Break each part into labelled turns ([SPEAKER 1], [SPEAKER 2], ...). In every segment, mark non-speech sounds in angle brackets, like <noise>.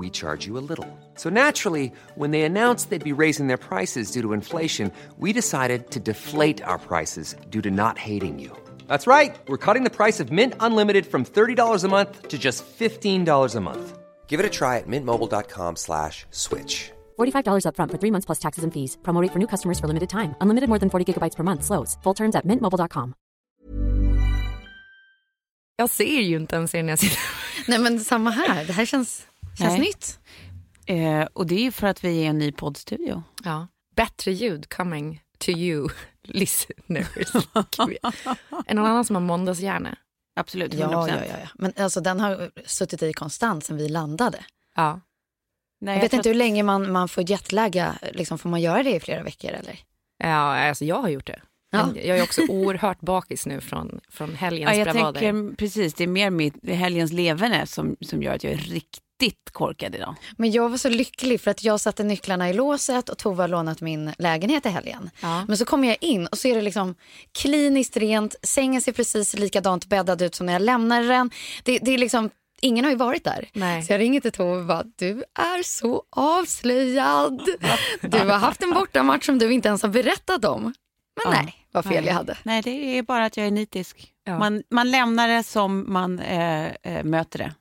[SPEAKER 1] we charge you a little. So naturally, when they announced they'd be raising their prices due to inflation, we decided to deflate our prices due to not hating you. That's right. We're cutting the price of Mint Unlimited from $30 a month to just $15 a month. Give it a try at mintmobile.com slash switch.
[SPEAKER 2] $45 upfront for three months plus taxes and fees. Promo rate for new customers for limited time. Unlimited more than 40 gigabytes per month. Slows. Full terms at mintmobile.com.
[SPEAKER 3] Jag ser ju inte ens er när jag sitter.
[SPEAKER 4] Nej men samma här, det här känns, känns
[SPEAKER 5] Nej.
[SPEAKER 4] nytt.
[SPEAKER 5] Eh, och det är ju för att vi är en ny poddstudio.
[SPEAKER 3] Ja. Bättre ljud coming to you <laughs> listeners. <laughs> Är någon annan som har måndagshjärna?
[SPEAKER 5] Absolut, 100%.
[SPEAKER 4] Ja, ja, ja, ja. Men alltså, den har suttit i konstant sen vi landade.
[SPEAKER 3] Ja.
[SPEAKER 5] Nej,
[SPEAKER 4] Jag vet
[SPEAKER 5] tror
[SPEAKER 4] inte hur länge man, man får jetlagga. Liksom, får man göra det i flera veckor eller?
[SPEAKER 3] Ja, alltså jag har gjort det.
[SPEAKER 4] Ja.
[SPEAKER 3] Jag är också oerhört bakis nu från, från helgens
[SPEAKER 5] Ja, jag
[SPEAKER 3] bravader.
[SPEAKER 5] tänker precis, det är mer mitt helgens leverne som, som gör att jag är riktigt korkad idag.
[SPEAKER 4] Men jag var så lycklig för att jag satte nycklarna i låset och Tove har lånat min lägenhet i helgen.
[SPEAKER 3] Ja.
[SPEAKER 4] Men så kommer jag in och så är det liksom kliniskt rent, sängen ser precis likadant bäddad ut som när jag lämnade den. Det, det är liksom, ingen har ju varit där.
[SPEAKER 3] Nej.
[SPEAKER 4] Så jag ringer till Tove och bara, du är så avslöjad. Du har haft en bortamatch som du inte ens har berättat om. Men
[SPEAKER 3] Ja.
[SPEAKER 4] nej, vad fel jag hade.
[SPEAKER 5] Nej, det är bara att jag är nitisk.
[SPEAKER 3] Ja.
[SPEAKER 5] Man, man lämnar det som man eh, eh, möter det.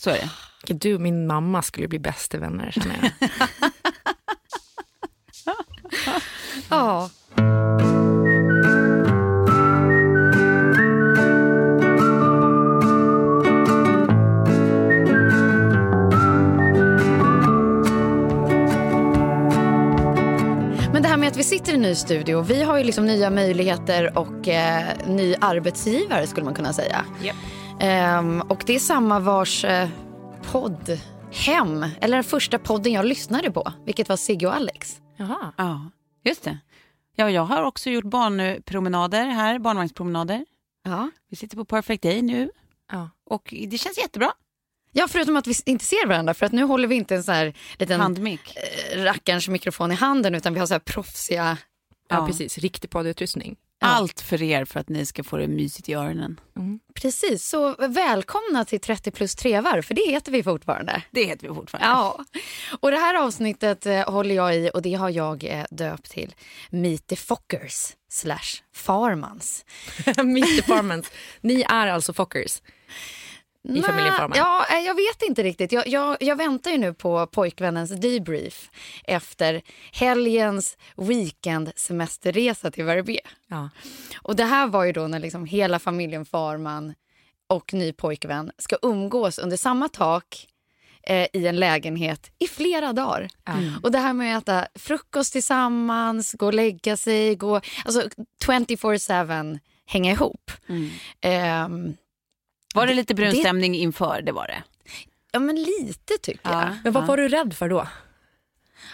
[SPEAKER 5] Så är det.
[SPEAKER 3] Du och min mamma skulle bli bästa vänner känner jag. <laughs>
[SPEAKER 4] Ja. Men det här med att vi sitter i en ny studio, vi har ju liksom nya möjligheter och eh, ny arbetsgivare skulle man kunna säga.
[SPEAKER 3] Japp.
[SPEAKER 4] Ehm, och det är samma vars eh, podd, Hem, eller den första podden jag lyssnade på, vilket var Sigge och Alex.
[SPEAKER 3] Jaha.
[SPEAKER 5] Ja, just det. Ja, jag har också gjort barnpromenader här, barnvagnspromenader.
[SPEAKER 4] Ja.
[SPEAKER 5] Vi sitter på Perfect Day nu
[SPEAKER 3] Ja.
[SPEAKER 5] och det känns jättebra.
[SPEAKER 4] Ja, förutom att vi inte ser varandra för att nu håller vi inte en sån här liten
[SPEAKER 5] Handmick.
[SPEAKER 4] eh, rackarns mikrofon i handen utan vi har så här proffsiga...
[SPEAKER 3] Ja,
[SPEAKER 5] Ja.
[SPEAKER 3] precis. Riktig poddutrustning.
[SPEAKER 5] Allt för er för att ni ska få det mysigt i öronen.
[SPEAKER 4] Precis, så välkomna till 30 plus trevar för det heter vi fortfarande.
[SPEAKER 5] Det heter vi fortfarande.
[SPEAKER 4] Ja, och det här avsnittet eh, håller jag i och det har jag eh, döpt till Meet the Fockers slash Farmans.
[SPEAKER 3] Meet the Farmans. Ni är alltså Fockers. I familjen Farman.
[SPEAKER 4] Ja, eh, jag vet inte riktigt. Jag, jag, jag väntar ju nu på pojkvännens debrief efter helgens weekendsemesterresa till Verbier.
[SPEAKER 3] Ja.
[SPEAKER 4] Och det här var ju då när liksom hela familjen Farman och ny pojkvän ska umgås under samma tak eh, i en lägenhet i flera dagar. Och det här med att äta frukost tillsammans, gå och lägga sig, gå, alltså 24-7 hänga ihop. Ehm,
[SPEAKER 5] Var det lite brun
[SPEAKER 4] Det-
[SPEAKER 5] stämning inför? Det var det.
[SPEAKER 4] ja men lite tycker jag.
[SPEAKER 3] Men vad var du rädd för då?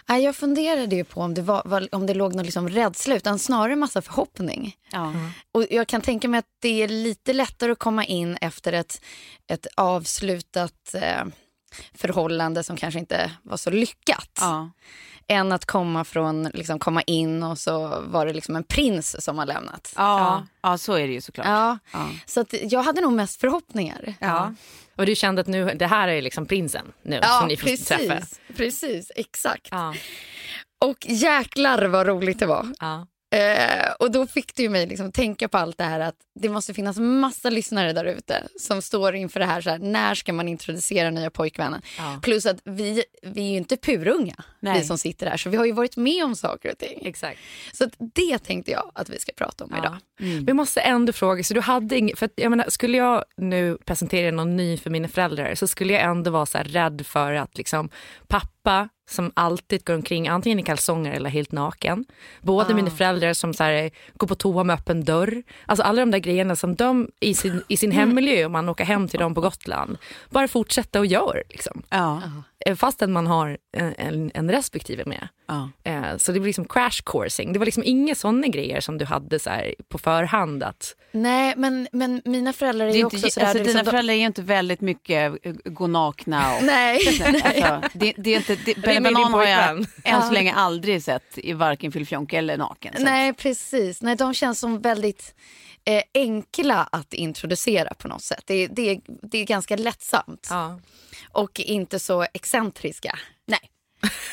[SPEAKER 4] Nej, jag funderade ju på om det, var, var, om det låg någon liksom rädsla utan snarare massa förhoppning.
[SPEAKER 5] Ja.
[SPEAKER 4] Och jag kan tänka mig att det är lite lättare att komma in efter ett, ett avslutat eh, förhållande som kanske inte var så lyckat.
[SPEAKER 5] Ja.
[SPEAKER 4] Än att komma från, liksom komma in och så var det liksom en prins som har lämnat.
[SPEAKER 5] Ja. ja, så är det ju såklart.
[SPEAKER 4] Ja,
[SPEAKER 5] Ja.
[SPEAKER 4] så att jag hade nog mest förhoppningar.
[SPEAKER 3] Ja. Och du kände att nu, det här är liksom prinsen nu som ni får träffa?
[SPEAKER 4] precis, precis, exakt.
[SPEAKER 3] Ja.
[SPEAKER 4] Och jäklar vad roligt det var.
[SPEAKER 3] Ja.
[SPEAKER 4] Eh, och då fick det ju mig liksom tänka på allt det här att det måste finnas massa lyssnare där ute som står inför det här, så här, när ska man introducera nya pojkvännen?
[SPEAKER 3] Ja.
[SPEAKER 4] Plus att vi, vi är ju inte purunga,
[SPEAKER 5] Nej.
[SPEAKER 4] vi som sitter här, så vi har ju varit med om saker och ting.
[SPEAKER 3] Exakt.
[SPEAKER 4] Så det tänkte jag att vi ska prata om idag.
[SPEAKER 3] Vi måste ändå fråga, så du hade ing- för att, jag menar, skulle jag nu presentera någon ny för mina föräldrar så skulle jag ändå vara så här rädd för att liksom, pappa som alltid går omkring antingen i kalsonger eller helt naken. Båda mina föräldrar som så här, går på toa med öppen dörr. Alltså alla de där grejerna som de i sin, i sin hemmiljö om man åker hem till dem på Gotland bara fortsätta och gör. Liksom.
[SPEAKER 5] Ja.
[SPEAKER 3] Eh, Fastän man har en, en, en respektive med.
[SPEAKER 5] Ja.
[SPEAKER 3] Eh, Så det blir liksom crash coursing. Det var liksom inga sådana grejer som du hade så här på förhand. Att,
[SPEAKER 4] Nej, men, men mina föräldrar är,
[SPEAKER 5] Det är
[SPEAKER 4] ju
[SPEAKER 5] inte,
[SPEAKER 4] också sådär...
[SPEAKER 5] alltså,
[SPEAKER 4] liksom,
[SPEAKER 5] dina
[SPEAKER 4] de-
[SPEAKER 5] föräldrar är ju inte väldigt mycket eh, gå nakna och... <laughs>
[SPEAKER 4] Nej, nej.
[SPEAKER 5] Alltså, det, det är inte, det,
[SPEAKER 3] Din
[SPEAKER 5] Banan har jag än så länge aldrig sett i varken Filifjonke eller naken.
[SPEAKER 4] Nej, precis. Nej, de känns som väldigt eh, enkla att introducera på något sätt. Det, det, det är ganska lättsamt
[SPEAKER 3] ja.
[SPEAKER 4] och inte så excentriska. Nej.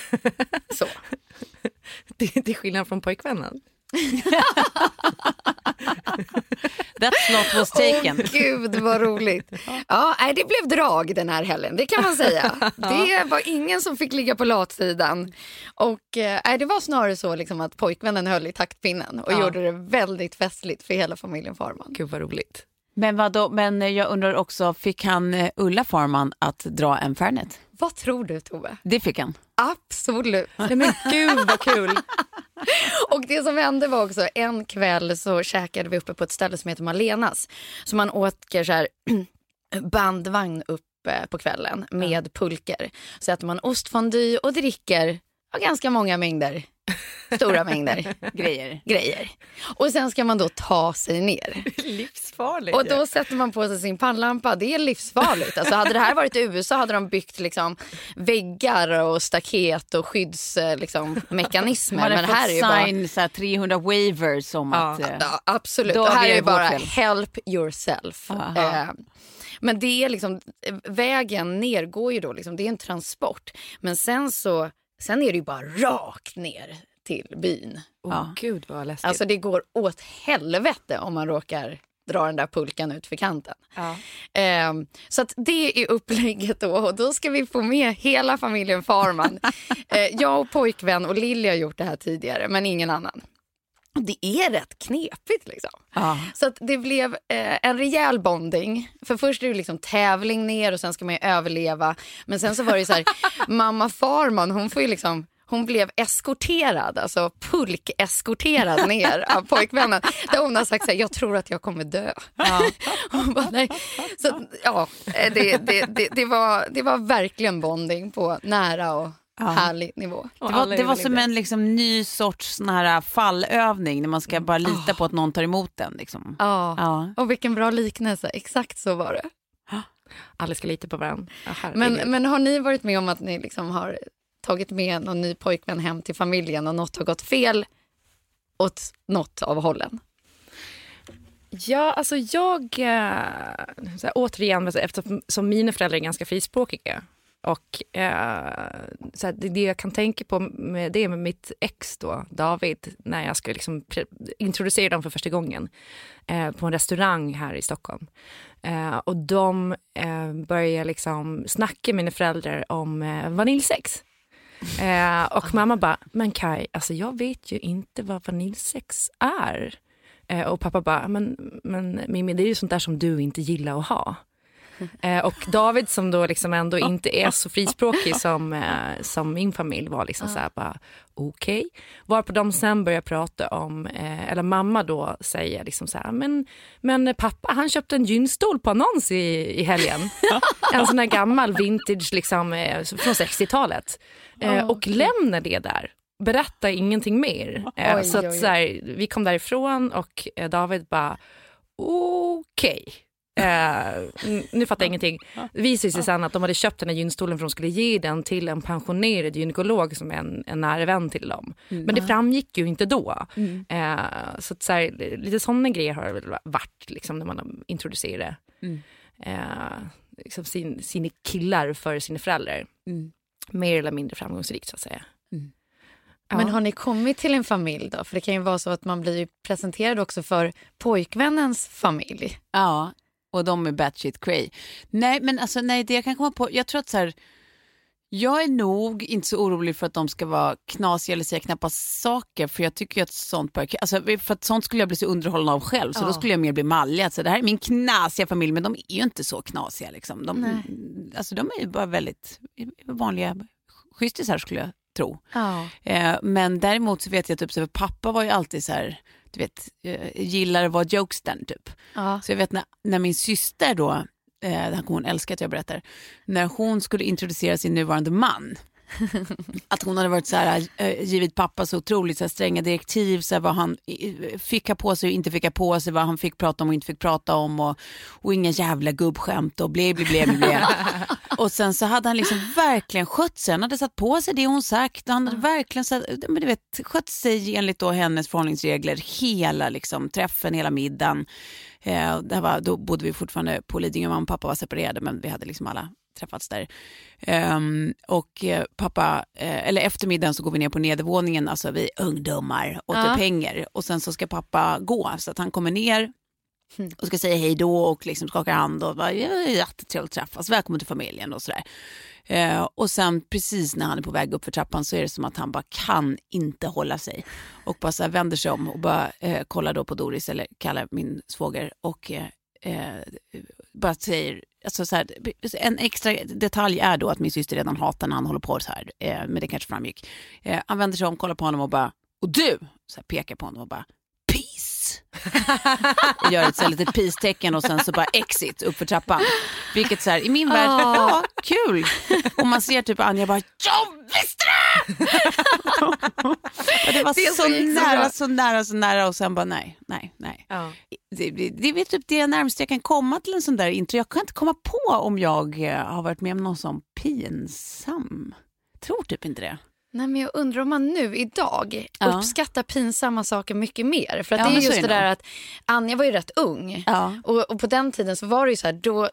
[SPEAKER 4] <laughs> så.
[SPEAKER 3] det, det är skillnad från pojkvännen. <laughs>
[SPEAKER 5] That slot was taken.
[SPEAKER 4] Åh gud vad roligt. <laughs> Ja, nej, det blev drag den här helgen, det kan man säga. <laughs> Det var ingen som fick ligga på latsidan. Och nej, det var snarare så liksom att pojkvännen höll i taktpinnen och
[SPEAKER 3] Ja.
[SPEAKER 4] gjorde det väldigt festligt för hela familjen Farman.
[SPEAKER 3] Gud vad roligt.
[SPEAKER 5] Men, vadå, men eh, jag undrar också, fick han eh, Ulla Farman att dra en Fernet?
[SPEAKER 4] Vad tror du Tove?
[SPEAKER 5] Det fick han.
[SPEAKER 4] Absolut.
[SPEAKER 3] Nej, men gud vad kul. <laughs>
[SPEAKER 4] Och det som hände var också en kväll så käkade vi uppe på ett ställe som heter Malenas. Så man åker så här <clears throat> bandvagn upp eh, på kvällen med pulker. Så äter man ostfondue och dricker ja, ganska många mängder. Stora <laughs> mängder
[SPEAKER 5] Grejer.
[SPEAKER 4] grejer. Och sen ska man då ta sig ner.
[SPEAKER 3] Livsfarligt.
[SPEAKER 4] Och då sätter man på sig sin pannlampa. Det är livsfarligt. Alltså hade det här varit i USA hade de byggt liksom väggar och staket och skyddsmekanismer. Liksom, mekanismer. Men det här är ju bara...
[SPEAKER 5] sign så här, 300 waivers om
[SPEAKER 3] Ja.
[SPEAKER 5] att... eh,
[SPEAKER 4] Ja, absolut. Och här är
[SPEAKER 5] det
[SPEAKER 4] det bara
[SPEAKER 5] kväll.
[SPEAKER 4] help yourself. Eh, men det är liksom, vägen ner går ju då, liksom, det är en transport. Men sen så sen är det ju bara rakt ner till byn.
[SPEAKER 3] Åh
[SPEAKER 5] Ja.
[SPEAKER 3] gud vad läskigt.
[SPEAKER 4] Alltså det går åt helvete om man råkar dra den där pulkan ut för kanten.
[SPEAKER 3] ja.
[SPEAKER 4] Eh, så att det är upplägget då och då ska vi få med hela familjen Farman. <laughs> eh, jag och pojkvän och Lilly har gjort det här tidigare men ingen annan. Det är rätt knepigt liksom.
[SPEAKER 5] ja.
[SPEAKER 4] Så att det blev eh, en rejäl bonding. För först är det liksom tävling ner och sen ska man ju överleva. Men sen så var det så här, <laughs> mamma Farman hon får ju liksom hon blev eskorterad, alltså pulkeskorterad <laughs> ner av pojkvännen. Där hon har sagt så här, jag tror att jag kommer dö. <laughs> Hon bara, nej. Så, ja, eh, det, det, det, det, var, det var verkligen bonding på nära och härlig nivå.
[SPEAKER 5] Det var, det var som en liksom, ny sorts sån här fallövning när man ska bara lita på att någon tar emot den. Liksom.
[SPEAKER 4] Ja.
[SPEAKER 5] Ja.
[SPEAKER 4] Och vilken bra liknelse, exakt så var det.
[SPEAKER 3] Alla ska lita på varandra. Ja.
[SPEAKER 4] Men, men har ni varit med om att ni liksom har tagit med någon ny pojkvän hem till familjen och något har gått fel åt något av hållen?
[SPEAKER 3] Ja, alltså jag... eh, Så här, återigen, alltså, eftersom mina föräldrar är ganska frispråkiga och eh, så här, det, det jag kan tänka på med det med mitt ex då, David, när jag skulle liksom introducera dem för första gången eh, på en restaurang här i Stockholm. Eh, och de eh, började liksom snacka med mina föräldrar om eh, vaniljsex. Eh, och mamma bara, men Kai, alltså jag vet ju inte vad vaniljsex är. Eh, och pappa bara, men, men Mimmi det är ju sånt där som du inte gillar att ha. <laughs> Eh, och David som då liksom ändå inte är så frispråkig som, eh, som min familj var liksom så här bara okej. Varpå de sen börjar prata om, eh, eller mamma då säger liksom så här, men, men pappa han köpte en gynstol på annons i, i helgen. <laughs> en sån här gammal vintage liksom eh, från 60-talet. Eh, och lämnar det där. Berätta ingenting mer. Eh,
[SPEAKER 4] Oj,
[SPEAKER 3] så
[SPEAKER 4] oj, oj.
[SPEAKER 3] att så här, vi kom därifrån och David bara okej. Eh, nu fattar jag ingenting. Det visade sig sen att de hade köpt den här gynstolen för att de skulle ge den till en pensionerad gynekolog som är en, en nära vän till dem. Men det framgick ju inte då. Eh, så att så här, lite sådana grejer har det väl varit liksom, när man har introducerat eh, liksom sin, sina killar för sina föräldrar. Mer eller mindre framgångsrikt så att säga.
[SPEAKER 4] Men har ni kommit till en familj då? För det kan ju vara så att man blir presenterad också för pojkvännens familj.
[SPEAKER 5] Ja, och de är batshit cray. Nej, men alltså nej, det jag kan komma på, jag tror att så här, jag är nog inte så orolig för att de ska vara knasiga eller säga knäppa saker, för jag tycker ju att sånt bara, alltså, för att sånt skulle jag bli så underhållen av själv, så
[SPEAKER 4] Ja.
[SPEAKER 5] då skulle jag mer bli mallig. Alltså, det här är min knasiga familj, men de är ju inte så knasiga. Liksom. De, alltså, de är ju bara väldigt vanliga schystisar skulle jag tro.
[SPEAKER 4] Ja.
[SPEAKER 5] Eh, men däremot så vet jag typ, så pappa var ju alltid så här, du vet, eh, gillar att vara jokestern typ.
[SPEAKER 4] Ja.
[SPEAKER 5] Så jag vet när, när min syster då, eh, hon älska att jag berättar, när hon skulle introducera sin nuvarande man. Att hon hade varit så här, eh, givit pappa så otroligt så här, stränga direktiv, så här, vad han fick ha på sig och inte fick ha på sig, vad han fick prata om och inte fick prata om och, och inga jävla gubbskämt och ble, ble, ble, ble. Och sen så hade han liksom verkligen skött sig, han hade satt på sig det hon sagt han hade verkligen så, här, men du vet, skött sig enligt då hennes förhållningsregler hela liksom, träffen, hela middagen. Eh, det var, då bodde vi fortfarande på Lidingö, mamma och pappa var separerade men vi hade liksom alla träffats där. Ehm, och eh, pappa, eh, eller eftermiddagen så går vi ner på nedervåningen, alltså vi ungdomar och
[SPEAKER 4] Ja.
[SPEAKER 5] pengar och sen så ska pappa gå så att han kommer ner och ska säga hej då och liksom skaka hand och bara, jättetrevligt att träffas, välkommen till familjen och sådär. Eh, och sen precis när han är på väg upp för trappan så är det som att han bara kan inte hålla sig och bara så här vänder sig om och bara eh, kollar då på Doris eller kallar min svåger och eh, eh, bara säger, alltså så här, en extra detalj är då att min syster redan hatar när han håller på så här, eh, men det kanske framgick. Eh, han vänder sig om, kollar på honom och bara, och du, så här, pekar på honom och bara, peace. Gör ett så här litet peace-tecken och sen så bara exit upp för trappan. Vilket så här, i min värld, ja kul. Och man ser typ Anja bara, jag visste det! <laughs> det var
[SPEAKER 4] Det
[SPEAKER 5] så,
[SPEAKER 4] så
[SPEAKER 5] nära, så nära, så nära och sen bara nej, nej, nej.
[SPEAKER 3] Ja.
[SPEAKER 5] Det, det, det är typ det närmaste jag kan komma till en sån där intro. Jag kan inte komma på om jag eh, har varit med om någon sån pinsam. Tror typ inte det.
[SPEAKER 4] Nej, men jag undrar om man nu idag
[SPEAKER 5] Ja.
[SPEAKER 4] uppskattar pinsamma saker mycket mer. För att
[SPEAKER 5] Ja,
[SPEAKER 4] det är just
[SPEAKER 5] är
[SPEAKER 4] det
[SPEAKER 5] det
[SPEAKER 4] där att Anja var ju rätt ung.
[SPEAKER 5] Ja,
[SPEAKER 4] Och, och på den tiden så var det ju så här, då,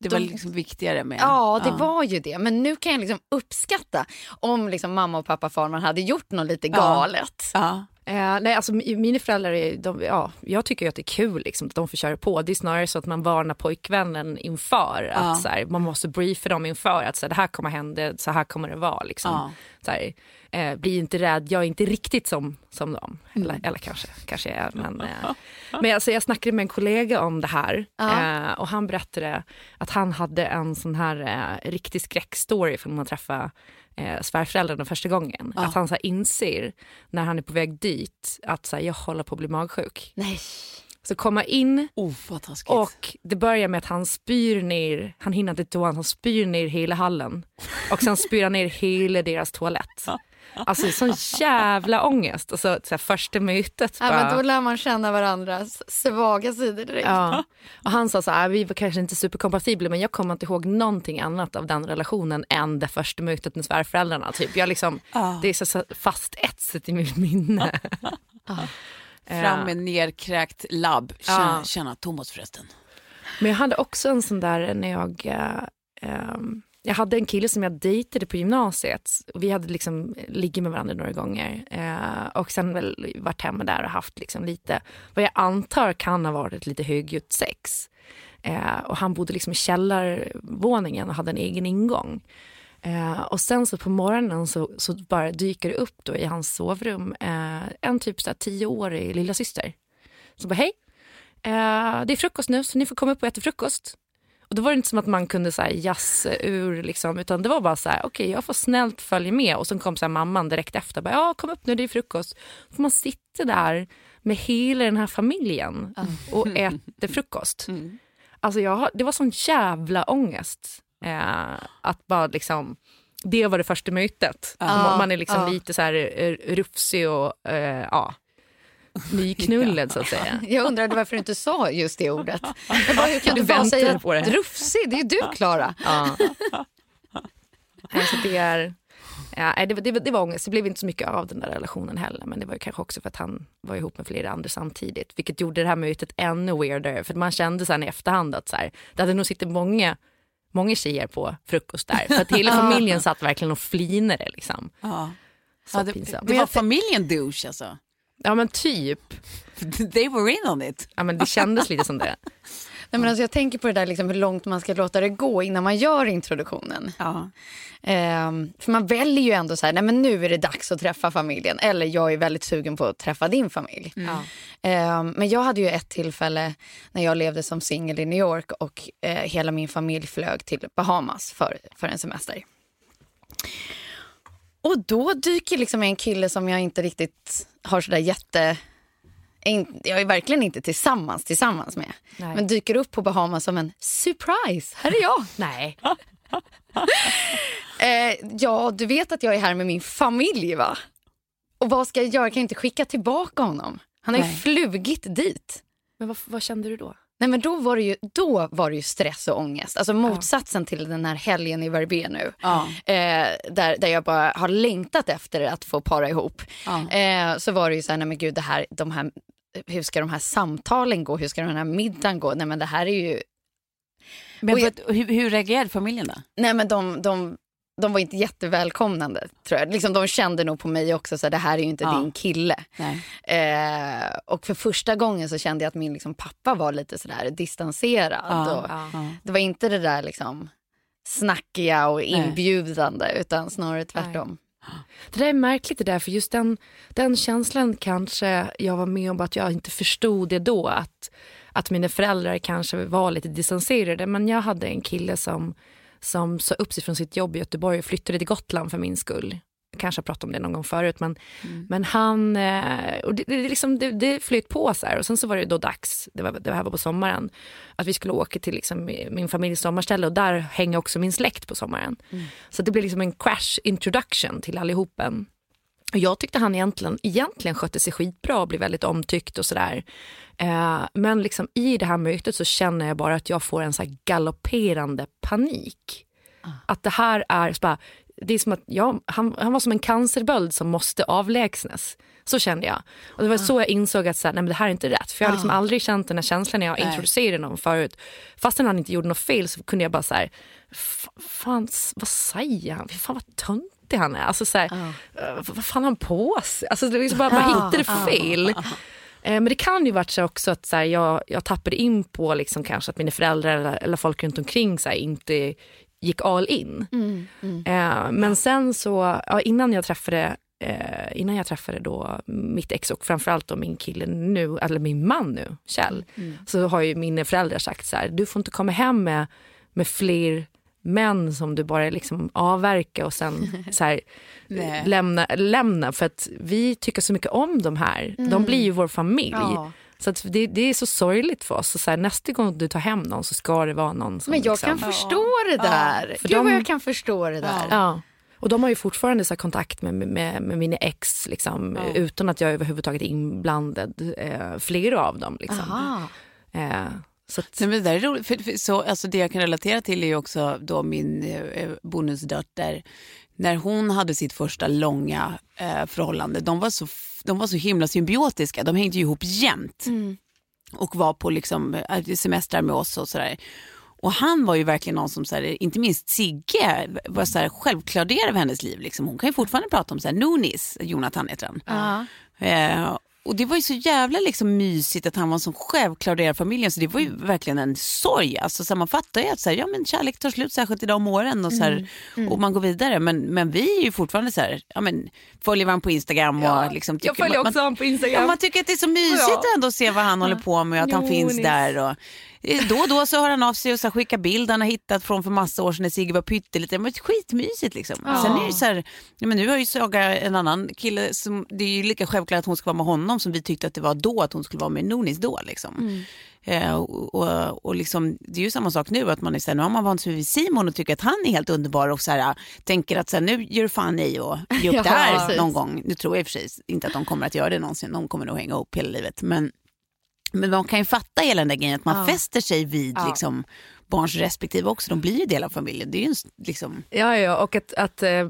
[SPEAKER 5] det var liksom viktigare med...
[SPEAKER 4] ja det var ju det. Men nu kan jag liksom uppskatta om liksom mamma och pappa Farman hade gjort något lite galet.
[SPEAKER 5] Ja.
[SPEAKER 3] Eh, nej, alltså mi- mina föräldrar, är, de, ja, jag tycker ju att det är kul liksom, att de får köra på. Det är snarare så att man varnar pojkvännen inför.
[SPEAKER 5] Ja.
[SPEAKER 3] Att, så här, man måste briefa dem inför att så här, det här kommer hända, så här kommer det vara. Liksom.
[SPEAKER 5] Ja.
[SPEAKER 3] Så här, eh, bli inte rädd, jag är inte riktigt som, som dem. Eller, eller kanske, kanske jag är. Men, eh, <laughs> men alltså, jag snackade med en kollega om det här
[SPEAKER 4] Ja.
[SPEAKER 3] eh, och han berättade att han hade en sån här eh, riktig skräckstory från när man träffade eh, svärföräldrarna första gången. Att han så här, inser när han är på väg dit att så här, jag håller på att bli magsjuk.
[SPEAKER 4] Nej.
[SPEAKER 3] Så komma in
[SPEAKER 5] Oh,
[SPEAKER 3] och det börjar med att han spyr ner, han hinner inte toan, han spyr ner hela hallen. Och sen spyr han ner hela deras toalett. Alltså sån jävla ångest. Alltså, så här, första mötet
[SPEAKER 4] Ja,
[SPEAKER 3] bara.
[SPEAKER 4] men då lär man känna varandras svaga sidor direkt.
[SPEAKER 3] Ja. Och han sa så här, vi var kanske inte superkompatibla men jag kommer inte ihåg någonting annat av den relationen än det första mötet med svärföräldrarna. Typ. Jag liksom, Det är så, så fast etsat i mitt minne. <laughs>
[SPEAKER 5] Fram med nerkräkt labb. Tjena,
[SPEAKER 3] Ja.
[SPEAKER 5] tjena Thomas förresten.
[SPEAKER 3] Men jag hade också en sån där när jag... eh, ehm, jag hade en kille som jag dejtade på gymnasiet. Och vi hade liksom eh, ligger med varandra några gånger. Eh, och sen väl varit hemma där och haft liksom lite, vad jag antar kan ha varit lite högljutt sex. Eh, och han bodde liksom i källarvåningen och hade en egen ingång. Eh, och sen så på morgonen så, så bara dyker det upp då i hans sovrum eh, en typ så här tioårig lillasyster. Så bara hej, eh, det är frukost nu så ni får komma upp och äta frukost. Och då var det inte som att man kunde så här jazza ur liksom, utan det var bara så här, okej jag får snällt följa med och sen kom så här mamman direkt efter, bara, ja kom upp nu det är frukost. Får man sitta där med hela den här familjen och äta frukost. Alltså jag, det var sån jävla ångest eh, att bara liksom, det var det första mötet. Man, man är liksom
[SPEAKER 4] Ja.
[SPEAKER 3] lite så här eh, rufsig och eh, ja, nyknullad så att säga. <laughs>
[SPEAKER 4] Jag undrade varför du inte sa just det ordet. Jag bara, hur kan
[SPEAKER 3] Du
[SPEAKER 4] du bara säga
[SPEAKER 3] på det.
[SPEAKER 4] rufsig? Det är ju du, Klara.
[SPEAKER 3] Ja. alltså det, är, ja, det, var- det, det var ångest. Det blev inte så mycket av den där relationen heller. Men det var ju kanske också för att han var ihop med flera andra samtidigt. Vilket gjorde det här mötet ännu weirder. För man kände sen i efterhand att så här, det hade nog suttit många, många tjejer på frukost där. För att hela <laughs> familjen satt verkligen och flinade. Liksom.
[SPEAKER 5] Ja.
[SPEAKER 3] Så
[SPEAKER 5] Ja, det,
[SPEAKER 3] pinsamt.
[SPEAKER 5] det var familjen douche alltså.
[SPEAKER 3] Ja men typ. <laughs>
[SPEAKER 5] They were in on it.
[SPEAKER 3] Ja, men det kändes lite som det.
[SPEAKER 4] Nej, men alltså, jag tänker på det där liksom, hur långt man ska låta det gå innan man gör introduktionen.
[SPEAKER 5] Ja.
[SPEAKER 4] Ehm, för man väljer ju ändå så här, nej men nu är det dags att träffa familjen. Eller jag är väldigt sugen på att träffa din familj. Ehm, men jag hade ju ett tillfälle när jag levde som singel i New York och eh, hela min familj flög till Bahamas för, för en semester. Och då dyker liksom en kille som jag inte riktigt har sådär jätte... Jag är verkligen inte tillsammans tillsammans med.
[SPEAKER 3] Nej.
[SPEAKER 4] Men dyker upp på Bahamas som en surprise. Här är jag. <laughs>
[SPEAKER 3] Nej. <laughs>
[SPEAKER 4] Eh, ja, du vet att jag är här med min familj va? Och vad ska jag göra? Jag kan inte skicka tillbaka honom. Han har ju flugit dit.
[SPEAKER 3] Men vad, vad kände du då?
[SPEAKER 4] Nej men då var det ju, då var det ju stress och ångest. Alltså motsatsen till den här helgen i Verbier nu.
[SPEAKER 5] Ja.
[SPEAKER 4] Eh, där, där jag bara har längtat efter att få para ihop.
[SPEAKER 5] Ja.
[SPEAKER 4] Eh, så var det ju så här, nej men gud det här, de här, hur ska de här samtalen gå? Hur ska den här middagen gå? Nej men det här är ju,
[SPEAKER 5] Men
[SPEAKER 4] jag-
[SPEAKER 5] hur, hur reagerade familjen då?
[SPEAKER 4] nej men de, de, de var inte jättevälkomnande tror jag. Liksom, de kände nog på mig också så här, det här är ju inte
[SPEAKER 5] Ja.
[SPEAKER 4] din kille.
[SPEAKER 5] Nej.
[SPEAKER 4] Eh, och för första gången så kände jag att min liksom, pappa var lite sådär distanserad.
[SPEAKER 5] Ja,
[SPEAKER 4] och,
[SPEAKER 5] ja.
[SPEAKER 4] Det var inte det där liksom snackiga och inbjudande utan snarare tvärtom.
[SPEAKER 3] Det där är märkligt det där, för just den, den känslan kanske jag var med om att jag inte förstod det då. Att, att mina föräldrar kanske var lite distanserade. Men jag hade en kille som, som sa upp sig från sitt jobb i Göteborg och flyttade till Gotland för min skull. Jag kanske har pratat om det någon gång förut. Men, men han, eh, och det, det, liksom, det, det flöt på så här. Och sen så var det då dags, det, var, det här var på sommaren, att vi skulle åka till liksom, min familjs sommarställe och där hänger också min släkt på sommaren. Så det blev liksom en crash introduction till allihopen. Jag tyckte han egentligen, egentligen skötte sig skitbra och blev väldigt omtyckt och sådär. Eh, men liksom i det här mötet så känner jag bara att jag får en så galopperande panik. Att det här är, så bara, det är som att jag, han, han var som en cancerböld som måste avlägsnas. Så kände jag. Och det var så jag insåg att så här, nej, men det här är inte rätt. För jag har liksom aldrig känt den här känslan när jag introducerade någon förut. Fastän han inte gjorde något fel så kunde jag bara så här, "F- fan, vad säger han? Fan vad töntig han är. Alltså så här, eh, vad fan har han på sig? Alltså, det är liksom bara, man hittade fel. Eh, Men det kan ju varit så också att så här, jag, jag tappade in på liksom kanske att mina föräldrar eller, eller folk runt omkring så här, inte gick all in. Eh, men sen så, ja, innan jag träffade eh, innan jag träffade då mitt ex och framförallt då min kille nu, eller min man nu, Kjell, så har ju mina föräldrar sagt så här, du får inte komma hem med, med fler män som du bara liksom avverka och sen <laughs> så här, lämna, lämna för att vi tycker så mycket om de här. De blir ju vår familj.
[SPEAKER 4] Ja.
[SPEAKER 3] Så att det, det är så sorgligt för oss. Så så här, nästa gång du tar hem någon så ska det vara någon som...
[SPEAKER 4] Men jag
[SPEAKER 3] liksom,
[SPEAKER 4] kan förstå det där.
[SPEAKER 3] För
[SPEAKER 4] Gud vad jag kan förstå det där.
[SPEAKER 3] Ja. Och de har ju fortfarande så här kontakt med, med, med mina ex liksom, utan att jag överhuvudtaget är inblandad. Eh, flera av dem. Liksom.
[SPEAKER 4] Aha.
[SPEAKER 3] Eh, så att,
[SPEAKER 5] Nej, men det där är roligt. För, för, så, alltså det jag kan relatera till är också då min eh, bonusdotter. När hon hade sitt första långa eh, förhållande, de var, så, de var så himla symbiotiska. De hängde ihop jämt och var på liksom, eh, semestrar med oss och sådär. Och han var ju verkligen någon som, så här, inte minst Sigge, var så här, självklar del av hennes liv. Liksom. Hon kan ju fortfarande prata om så här, Noonis, Jonathan heter han.
[SPEAKER 4] Ja.
[SPEAKER 5] Eh, och det var ju så jävla liksom mysigt att han var en sån självklar del av familjen så det var ju verkligen en sorg. Alltså, så man fattar ju att så här, ja, men kärlek tar slut särskilt idag om åren och, så här, och man går vidare. Men, men vi är ju fortfarande så här, ja, men, följer varandra på Instagram och liksom,
[SPEAKER 3] jag
[SPEAKER 5] tycker-
[SPEAKER 3] följer
[SPEAKER 5] man,
[SPEAKER 3] också honom på Instagram.
[SPEAKER 5] Ja, man tycker att det är så mysigt
[SPEAKER 3] Ja.
[SPEAKER 5] ändå att se vad han håller på med och att han
[SPEAKER 3] Jo,
[SPEAKER 5] finns
[SPEAKER 3] Nils.
[SPEAKER 5] där. Och, då och då så hör han av sig och så skickar bild han har hittat från för massa år sedan när Sigge var pytteliten. Det var skitmysigt liksom. Sen är det så här, ja, men nu har ju Saga en annan kille som, det är ju lika självklart att hon ska vara med honom som vi tyckte att det var då att hon skulle vara med Nonis då. Liksom. Eh, och, och, och liksom, det är ju samma sak nu, att man är så här, nu har man vant sig vid Simon och tycker att han är helt underbar och så här, tänker att så här, nu gör du fan i och ge upp
[SPEAKER 4] Ja, <laughs>
[SPEAKER 5] det här
[SPEAKER 4] precis.
[SPEAKER 5] någon gång. Nu tror jag i och för sig inte att de kommer att göra det någonsin, de kommer nog hänga ihop hela livet. Men, men man kan ju fatta hela den där grejen att man fäster sig vid liksom, barns respektive också. De blir ju del av familjen. Det är ju en, liksom...
[SPEAKER 3] Ja, ja, och att, att eh,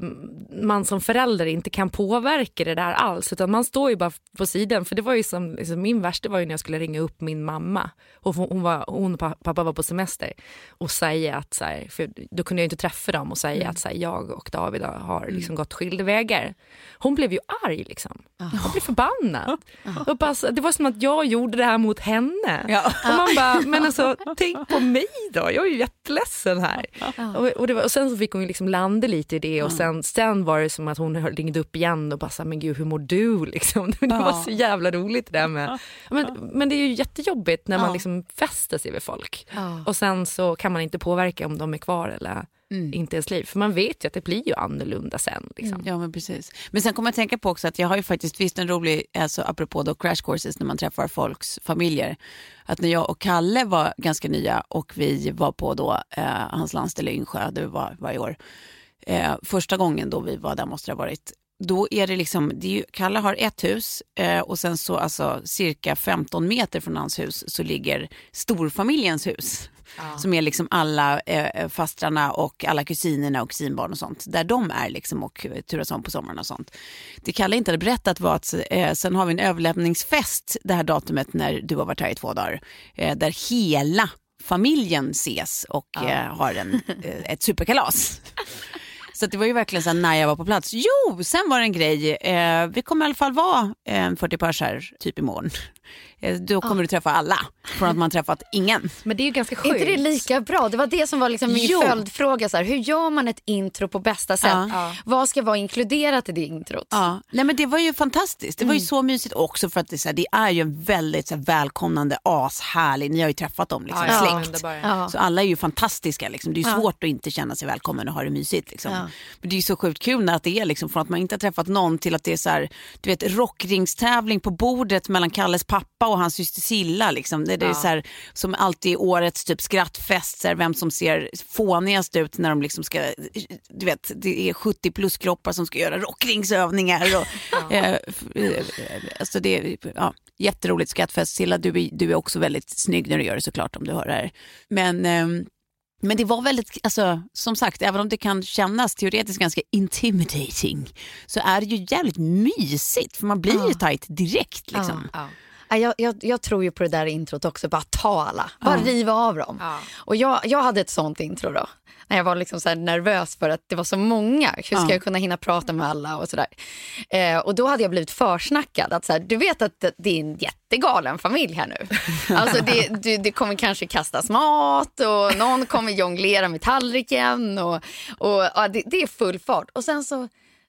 [SPEAKER 3] man som förälder inte kan påverka det där alls utan man står ju bara på sidan. För det var ju som, liksom, min värsta var ju när jag skulle ringa upp min mamma och hon, var, hon och pa- pappa var på semester och säga att, så här, för då kunde jag inte träffa dem och säga att så här, jag och David har liksom gått skilda vägar. Hon blev ju arg liksom. Hon blev förbannad. Och bara, det var som att jag gjorde det här mot henne.
[SPEAKER 5] Ja.
[SPEAKER 3] Och man bara, men alltså tänk på mig då, jag är ju jätteledsen här. Och, och, det var, och sen så fick hon ju liksom landa lite i det och sen, sen var det som att hon ringde upp igen och bara men gud hur mår du? <laughs> Liksom? Det var så jävla roligt det där med, men, men det är ju jättejobbigt när man liksom fäster sig vid folk. Och sen så kan man inte påverka om de är kvar eller inte i ens liv. För man vet ju att det blir ju annorlunda sen. Liksom.
[SPEAKER 5] Ja, men precis. Men sen kommer jag att tänka på också att jag har ju faktiskt visst en rolig, alltså apropå då crash courses när man träffar folks familjer, att när jag och Kalle var ganska nya och vi var på då eh, hans landställe Yngsjö, det var varje år, eh, första gången då vi var där måste det ha varit, då är det liksom, det är ju, Kalle har ett hus eh, och sen så alltså cirka 15 meter från hans hus så ligger storfamiljens hus. Som är liksom alla eh, fastrarna och alla kusinerna och kusinbarn och sånt. Där de är liksom och turas om på sommaren och sånt. Det Kalle inte hade berättat var att eh, sen har vi en överlämningsfest det här datumet när du har varit här i två dagar. Eh, där hela familjen ses och eh, har en, eh, ett superkalas. Så det var ju verkligen så när jag var på plats. Jo, sen var det en grej. Eh, vi kommer i alla fall vara eh, 40 pers här typ imorgon. Eh, då kommer du träffa alla från att man träffat ingen. <laughs>
[SPEAKER 3] Men det är ju ganska
[SPEAKER 4] Är
[SPEAKER 3] sjukt.
[SPEAKER 4] inte det lika bra? Det var det som var liksom min
[SPEAKER 5] Jo.
[SPEAKER 4] följdfråga. Så här, hur gör man ett intro på bästa sätt?
[SPEAKER 5] Ja.
[SPEAKER 4] Vad ska vara inkluderat i det introt?
[SPEAKER 5] Ja, nej men det var ju fantastiskt. Det var ju så mysigt också för att det, är så här, det är ju en väldigt så här, välkomnande, ashärlig, ni har ju träffat dem, liksom,
[SPEAKER 3] Ja,
[SPEAKER 5] släkt.
[SPEAKER 4] Ja.
[SPEAKER 5] Så alla är ju fantastiska. Liksom. Det är ju svårt att inte känna sig välkommen och ha det mysigt. Liksom.
[SPEAKER 4] Ja.
[SPEAKER 5] Men det är ju så sjukt kul när att det är liksom, från att man inte har träffat någon till att det är så här, du vet, rockringstävling på bordet mellan Kalles pappa och hans syster Silla. Liksom. Det, det är så här, som alltid i årets typ skrattfest, så här, vem som ser fånigast ut när de liksom ska, du vet, det är 70 plus kroppar som ska göra rockringsövningar. Och, <laughs> eh, f- eh, alltså det är ja, jätteroligt skrattfest. Silla, du är, du är också väldigt snygg när du gör det såklart om du hör det här. Men ehm, men det var väldigt, alltså, som sagt, även om det kan kännas teoretiskt ganska intimidating så är det ju jävligt mysigt för man blir ju tajt direkt. Liksom.
[SPEAKER 4] Ja. Ja, Jag, jag, jag tror ju på det där introt också, bara ta alla, bara riva av dem. Och jag, jag hade ett sånt intro då, när jag var liksom så nervös för att det var så många. Hur ska
[SPEAKER 5] Ja.
[SPEAKER 4] jag kunna hinna prata med alla och sådär. Eh, och då hade jag blivit försnackad, att så här, du vet att det- är en jättegalen familj här nu. <laughs> Alltså det, det, det kommer kanske kastas mat och någon kommer jonglera med tallriken och, och ja, det, det är full fart. Och sen så,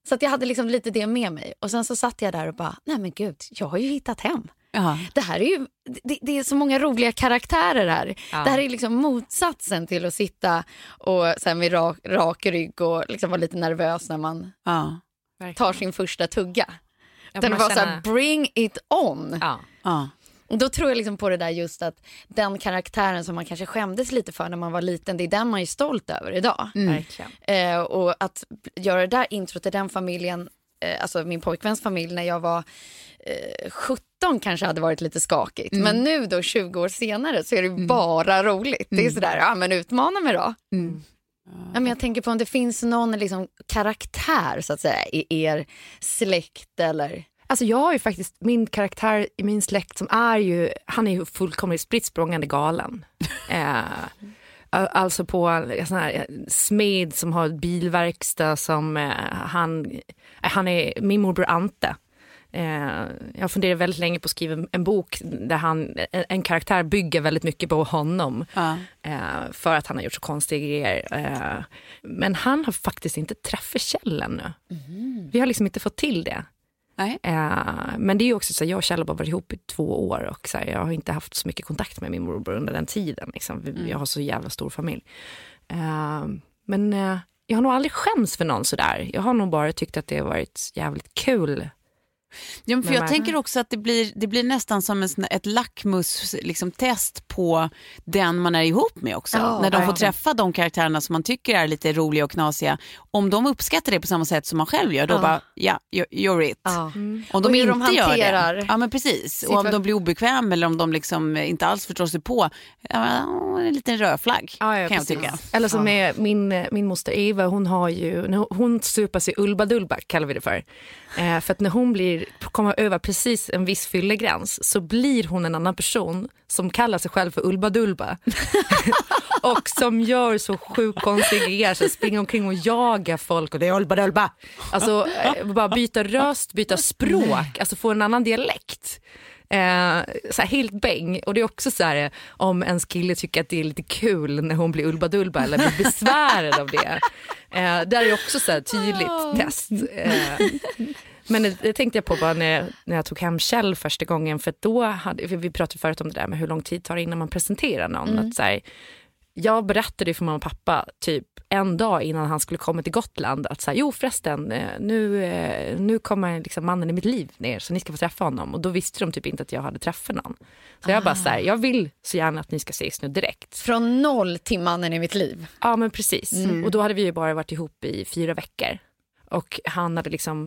[SPEAKER 4] så att jag hade liksom lite det med mig. Och sen så satt jag där och bara, nej men gud, jag har ju hittat hem.
[SPEAKER 5] Ja.
[SPEAKER 4] Det här är ju det, det är så många roliga karaktärer här. Det här är liksom motsatsen till att sitta och så här med rak, rak rygg och liksom vara lite nervös när man
[SPEAKER 5] Ja.
[SPEAKER 4] tar sin första tugga.
[SPEAKER 3] Ja,
[SPEAKER 4] Den var så
[SPEAKER 3] känner-
[SPEAKER 4] här, bring it on.
[SPEAKER 3] Ja.
[SPEAKER 5] Ja.
[SPEAKER 4] Och då tror jag liksom på det där just att den karaktären som man kanske skämdes lite för när man var liten, det är den man är stolt över idag.
[SPEAKER 3] Verkligen.
[SPEAKER 4] Eh, och att göra det där introt till den familjen, eh, alltså min pojkväns familj när jag var eh, 17 kanske hade varit lite skakigt. Men nu då 20 år senare så är det bara roligt. Det är sådär, ja men utmana mig då. Ja, men jag tänker på om det finns någon liksom, karaktär så att säga i er släkt eller...
[SPEAKER 3] Alltså jag har ju faktiskt min karaktär i min släkt som är ju, han är ju fullkomligt spritt galen. <laughs> eh, alltså på en sån här eh, smed som har ett bilverkstad som eh, han, eh, han är min morbror Ante. Eh, jag funderar väldigt länge på att skriva en bok där han, en, karaktär bygger väldigt mycket på honom.
[SPEAKER 5] Ja.
[SPEAKER 3] Eh, för att han har gjort så konstiga grejer. Eh, men han har faktiskt inte träffat Kjell ännu. Vi har liksom inte fått till det. Eh, men det är ju också så, jag och Kjell har bara varit ihop i två år och så här, jag har inte haft så mycket kontakt med min morbror under den tiden. Liksom. Vi- Jag har så jävla stor familj. Men jag har nog aldrig skämts för någon sådär. Jag har nog bara tyckt att det har varit jävligt kul
[SPEAKER 5] Ja, men för jag tänker också att det blir, det blir nästan som en, ett lackmus-test liksom, test på den man är ihop med också.
[SPEAKER 4] Ja,
[SPEAKER 5] När de får träffa de karaktärerna som man tycker är lite roliga och knasiga. Om de uppskattar det på samma sätt som man själv gör, då
[SPEAKER 4] Ja.
[SPEAKER 5] bara, ja, you're- you're it.
[SPEAKER 4] Ja.
[SPEAKER 5] Om
[SPEAKER 4] Och
[SPEAKER 5] de
[SPEAKER 4] hur
[SPEAKER 5] inte
[SPEAKER 4] de
[SPEAKER 5] gör det, ja men precis. Och om de blir obekväma eller om de liksom inte alls förstår sig på, ja, en liten rödflagg
[SPEAKER 3] Ja, ja,
[SPEAKER 5] kan jag
[SPEAKER 3] precis.
[SPEAKER 5] tycka.
[SPEAKER 3] Eller som min, min moster Eva, hon har ju, hon- hon supas i Ulba-Dulba kallar vi det för. Eh, för att när hon blir, kommer över precis en viss fyllegräns så blir hon en annan person som kallar sig själv för Ulba-Dulba. <laughs> och som gör så sjukt konstiga grejer, så springer omkring och jagar folk och det är Ulba-Dulba. Alltså eh, bara byta röst, byta språk, alltså få en annan dialekt. Eh, så här helt bäng. Och det är också så här om ens kille tycker att det är lite kul när hon blir ulba-dulba eller blir besvärad av det. Eh, där är också så här tydligt test. Eh, men det, det tänkte jag på bara när, när jag tog hem Kjell första gången för då hade, vi pratade förut om det där med hur lång tid tar det innan man presenterar någon. Att så här, jag berättade för mamma och pappa typ en dag innan han skulle komma till Gotland att så här, jo förresten, eh, nu, eh, nu kommer liksom mannen i mitt liv ner så ni ska få träffa honom. Och då visste de typ inte att jag hade träffat någon. Så jag bara så här, jag vill så gärna att ni ska ses nu direkt.
[SPEAKER 4] Från noll till mannen i mitt liv.
[SPEAKER 3] Ja men precis. Och då hade vi ju bara varit ihop i fyra veckor. Och han hade liksom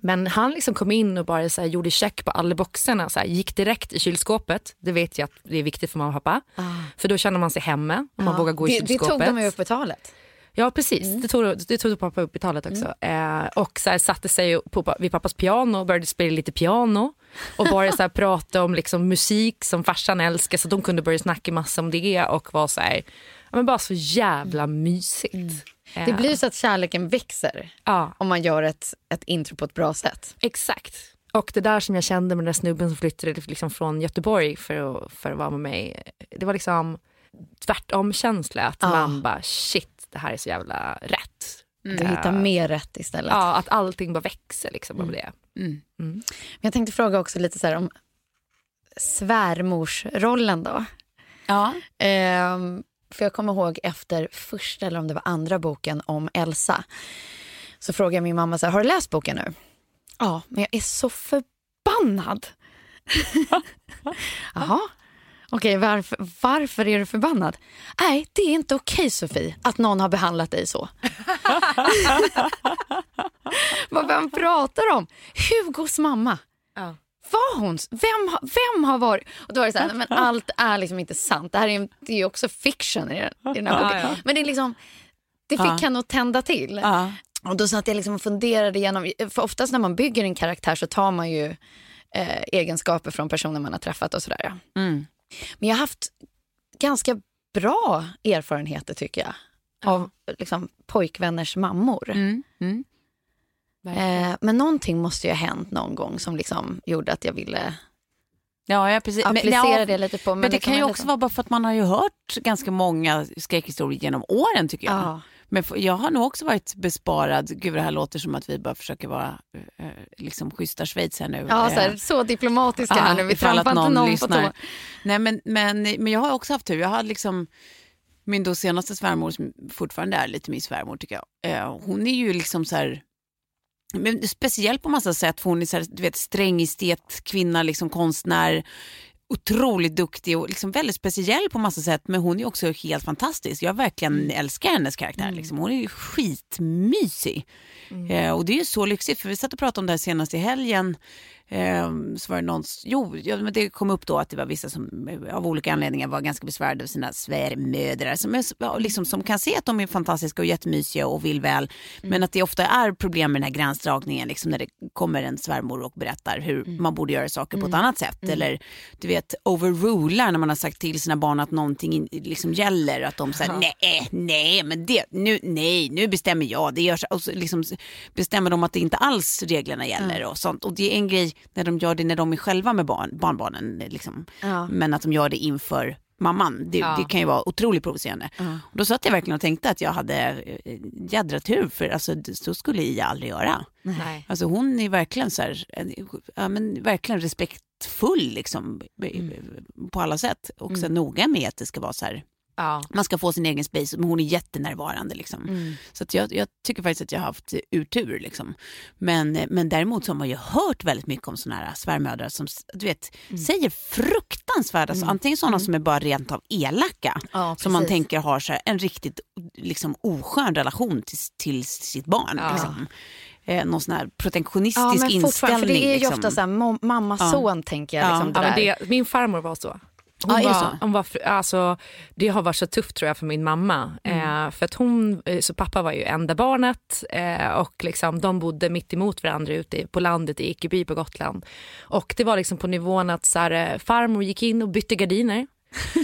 [SPEAKER 3] Men han liksom kom in och bara så här, gjorde check på alla boxarna, så här, gick direkt i kylskåpet. Det vet jag att det är viktigt för mamma och pappa. För då känner man sig hemma och man vågar gå i
[SPEAKER 4] det, det
[SPEAKER 3] kylskåpet.
[SPEAKER 4] tog de ju upp på talet.
[SPEAKER 3] Ja precis, det, tog, det tog pappa upp i talet också. Eh, och så här, satte sig på, vid pappas piano och började spela lite piano. Och bara så här, <laughs> prata om liksom, musik som farsan älskar så de kunde börja snacka massa om det och var så här, ja, men bara så jävla mysigt.
[SPEAKER 4] Det
[SPEAKER 3] Eh,
[SPEAKER 4] blir så att kärleken växer
[SPEAKER 3] ja.
[SPEAKER 4] om man gör ett, ett intro på ett bra sätt.
[SPEAKER 3] Exakt. Och det där som jag kände med den där snubben som flyttade liksom från Göteborg för att, för att vara med mig. Det var liksom tvärtom känsla att
[SPEAKER 4] Ja.
[SPEAKER 3] man bara shit det här är så jävla rätt.
[SPEAKER 4] Du hittar mer rätt istället.
[SPEAKER 3] Ja, att allting bara växer liksom av det.
[SPEAKER 4] Men jag tänkte fråga också lite så här om svärmorsrollen då.
[SPEAKER 5] Ja.
[SPEAKER 4] Ehm, för jag kommer ihåg efter första eller om det var andra boken om Elsa. Så frågade jag min mamma så här, har du läst boken nu? Ja, men jag är så förbannad. <laughs> Jaha, okej varför, varför är du förbannad? Nej, det är inte okej Sofie att någon har behandlat dig så. <laughs> Vad vem pratar om? Hugos mamma.
[SPEAKER 3] Ja
[SPEAKER 4] var hon, vem, vem har varit... Och då var det så här, men <laughs> allt är liksom inte sant. Det här är, ju- det är också fiction i den, i den här <laughs> boken. Men det är liksom, det fick
[SPEAKER 5] Ja.
[SPEAKER 4] henne att tända till.
[SPEAKER 5] Ja.
[SPEAKER 4] Och då satt jag liksom och funderade igenom, för oftast när man bygger en karaktär så tar man ju eh, egenskaper från personer man har träffat och sådär. Ja.
[SPEAKER 5] Mm.
[SPEAKER 4] Men jag har haft ganska bra erfarenheter tycker jag. Av liksom, pojkvänners mammor.
[SPEAKER 5] Mm. Mm.
[SPEAKER 4] Eh, men någonting måste ju ha hänt någon gång som liksom gjorde att jag ville
[SPEAKER 5] Ja, ja, precis. Men-
[SPEAKER 4] applicera
[SPEAKER 5] ja,
[SPEAKER 4] det lite på.
[SPEAKER 5] Men, det
[SPEAKER 4] liksom
[SPEAKER 5] kan ju också
[SPEAKER 4] liten-
[SPEAKER 5] vara bara för att man har ju hört ganska många skräckhistorier genom åren tycker jag.
[SPEAKER 4] Ja.
[SPEAKER 5] Men jag har nog också varit besparad. Gud, det här låter som att vi bara försöker vara eh, liksom schyssta Schweiz här nu.
[SPEAKER 4] Ja, så, här,
[SPEAKER 5] Eh,
[SPEAKER 4] så diplomatiska
[SPEAKER 5] ja,
[SPEAKER 4] här nu. Vi trampar inte någon på
[SPEAKER 5] lyssnar.
[SPEAKER 4] tå.
[SPEAKER 5] Nej, men, men, men jag har också haft tur. Jag hade liksom min då senaste svärmor som fortfarande är lite min svärmor tycker jag. Eh, hon är ju liksom så här men speciell på massa sätt för hon är så här, du vet, sträng estet, kvinna, liksom konstnär, otroligt duktig och liksom väldigt speciell på massa sätt men hon är också helt fantastisk. Jag verkligen älskar hennes karaktär. Liksom. Hon är skitmysig. Eh, och det är ju så lyxigt för vi satt och pratade om det här senast i helgen. Eh, så var det någon, jo, men det kom upp då att det var vissa som eh, av olika anledningar var ganska besvärade av sina svärmödrar som, är, liksom, som kan se att de är fantastiska och jättemysiga och vill väl. Men att det ofta är problem med den här gränsdragningen liksom, när det kommer en svärmor och berättar hur man borde göra saker på ett annat sätt. Eller du vet overrular när man har sagt till sina barn att någonting in, liksom gäller. Att de säger nej, nej, men det, nu, nej, nu bestämmer jag. Det görs, och så liksom bestämmer de att det inte alls reglerna gäller och sånt. Och det är en grej när de gör det när de är själva med barn, barnbarnen. Liksom.
[SPEAKER 4] Ja.
[SPEAKER 5] Men att de gör det inför mamman. Det, det kan ju vara otroligt provocerande. Och då satt jag verkligen och tänkte att jag hade eh, jädra tur för alltså, så skulle Ia aldrig göra.
[SPEAKER 3] Nej.
[SPEAKER 5] Alltså hon är verkligen så här, en- ja, men verkligen respektfull liksom, på alla sätt. Och så noga med att det ska vara så här,
[SPEAKER 3] Ja.
[SPEAKER 5] man ska få sin egen space, men hon är jättenärvarande. Liksom. Så att jag, jag tycker faktiskt att jag har haft urtur. Liksom. Men, men däremot så har man ju hört väldigt mycket om såna här svärmödrar som du vet, säger fruktansvärda, så antingen sådana som är bara rent av elaka,
[SPEAKER 4] Ja,
[SPEAKER 5] som man tänker har så här, en riktigt liksom, oskön relation till, till sitt barn.
[SPEAKER 3] Ja.
[SPEAKER 5] Liksom. Eh, någon sån här protektionistisk
[SPEAKER 4] Ja, men
[SPEAKER 5] inställning.
[SPEAKER 4] för det är ju
[SPEAKER 5] liksom.
[SPEAKER 4] ofta så här, mamma-son tänker jag.
[SPEAKER 5] Ja.
[SPEAKER 4] Liksom, det
[SPEAKER 3] Ja, men
[SPEAKER 4] där.
[SPEAKER 3] det, min farmor var så. Hon
[SPEAKER 5] Ja,
[SPEAKER 3] var? Hon var, alltså, det har varit så tufft tror jag för min mamma. Eh, för att hon, eh, så pappa var ju enda barnet eh, och liksom, de bodde mitt emot varandra ute på landet i Ekeby på Gotland. Och det var liksom på nivån att så här, eh, farmor gick in och bytte gardiner.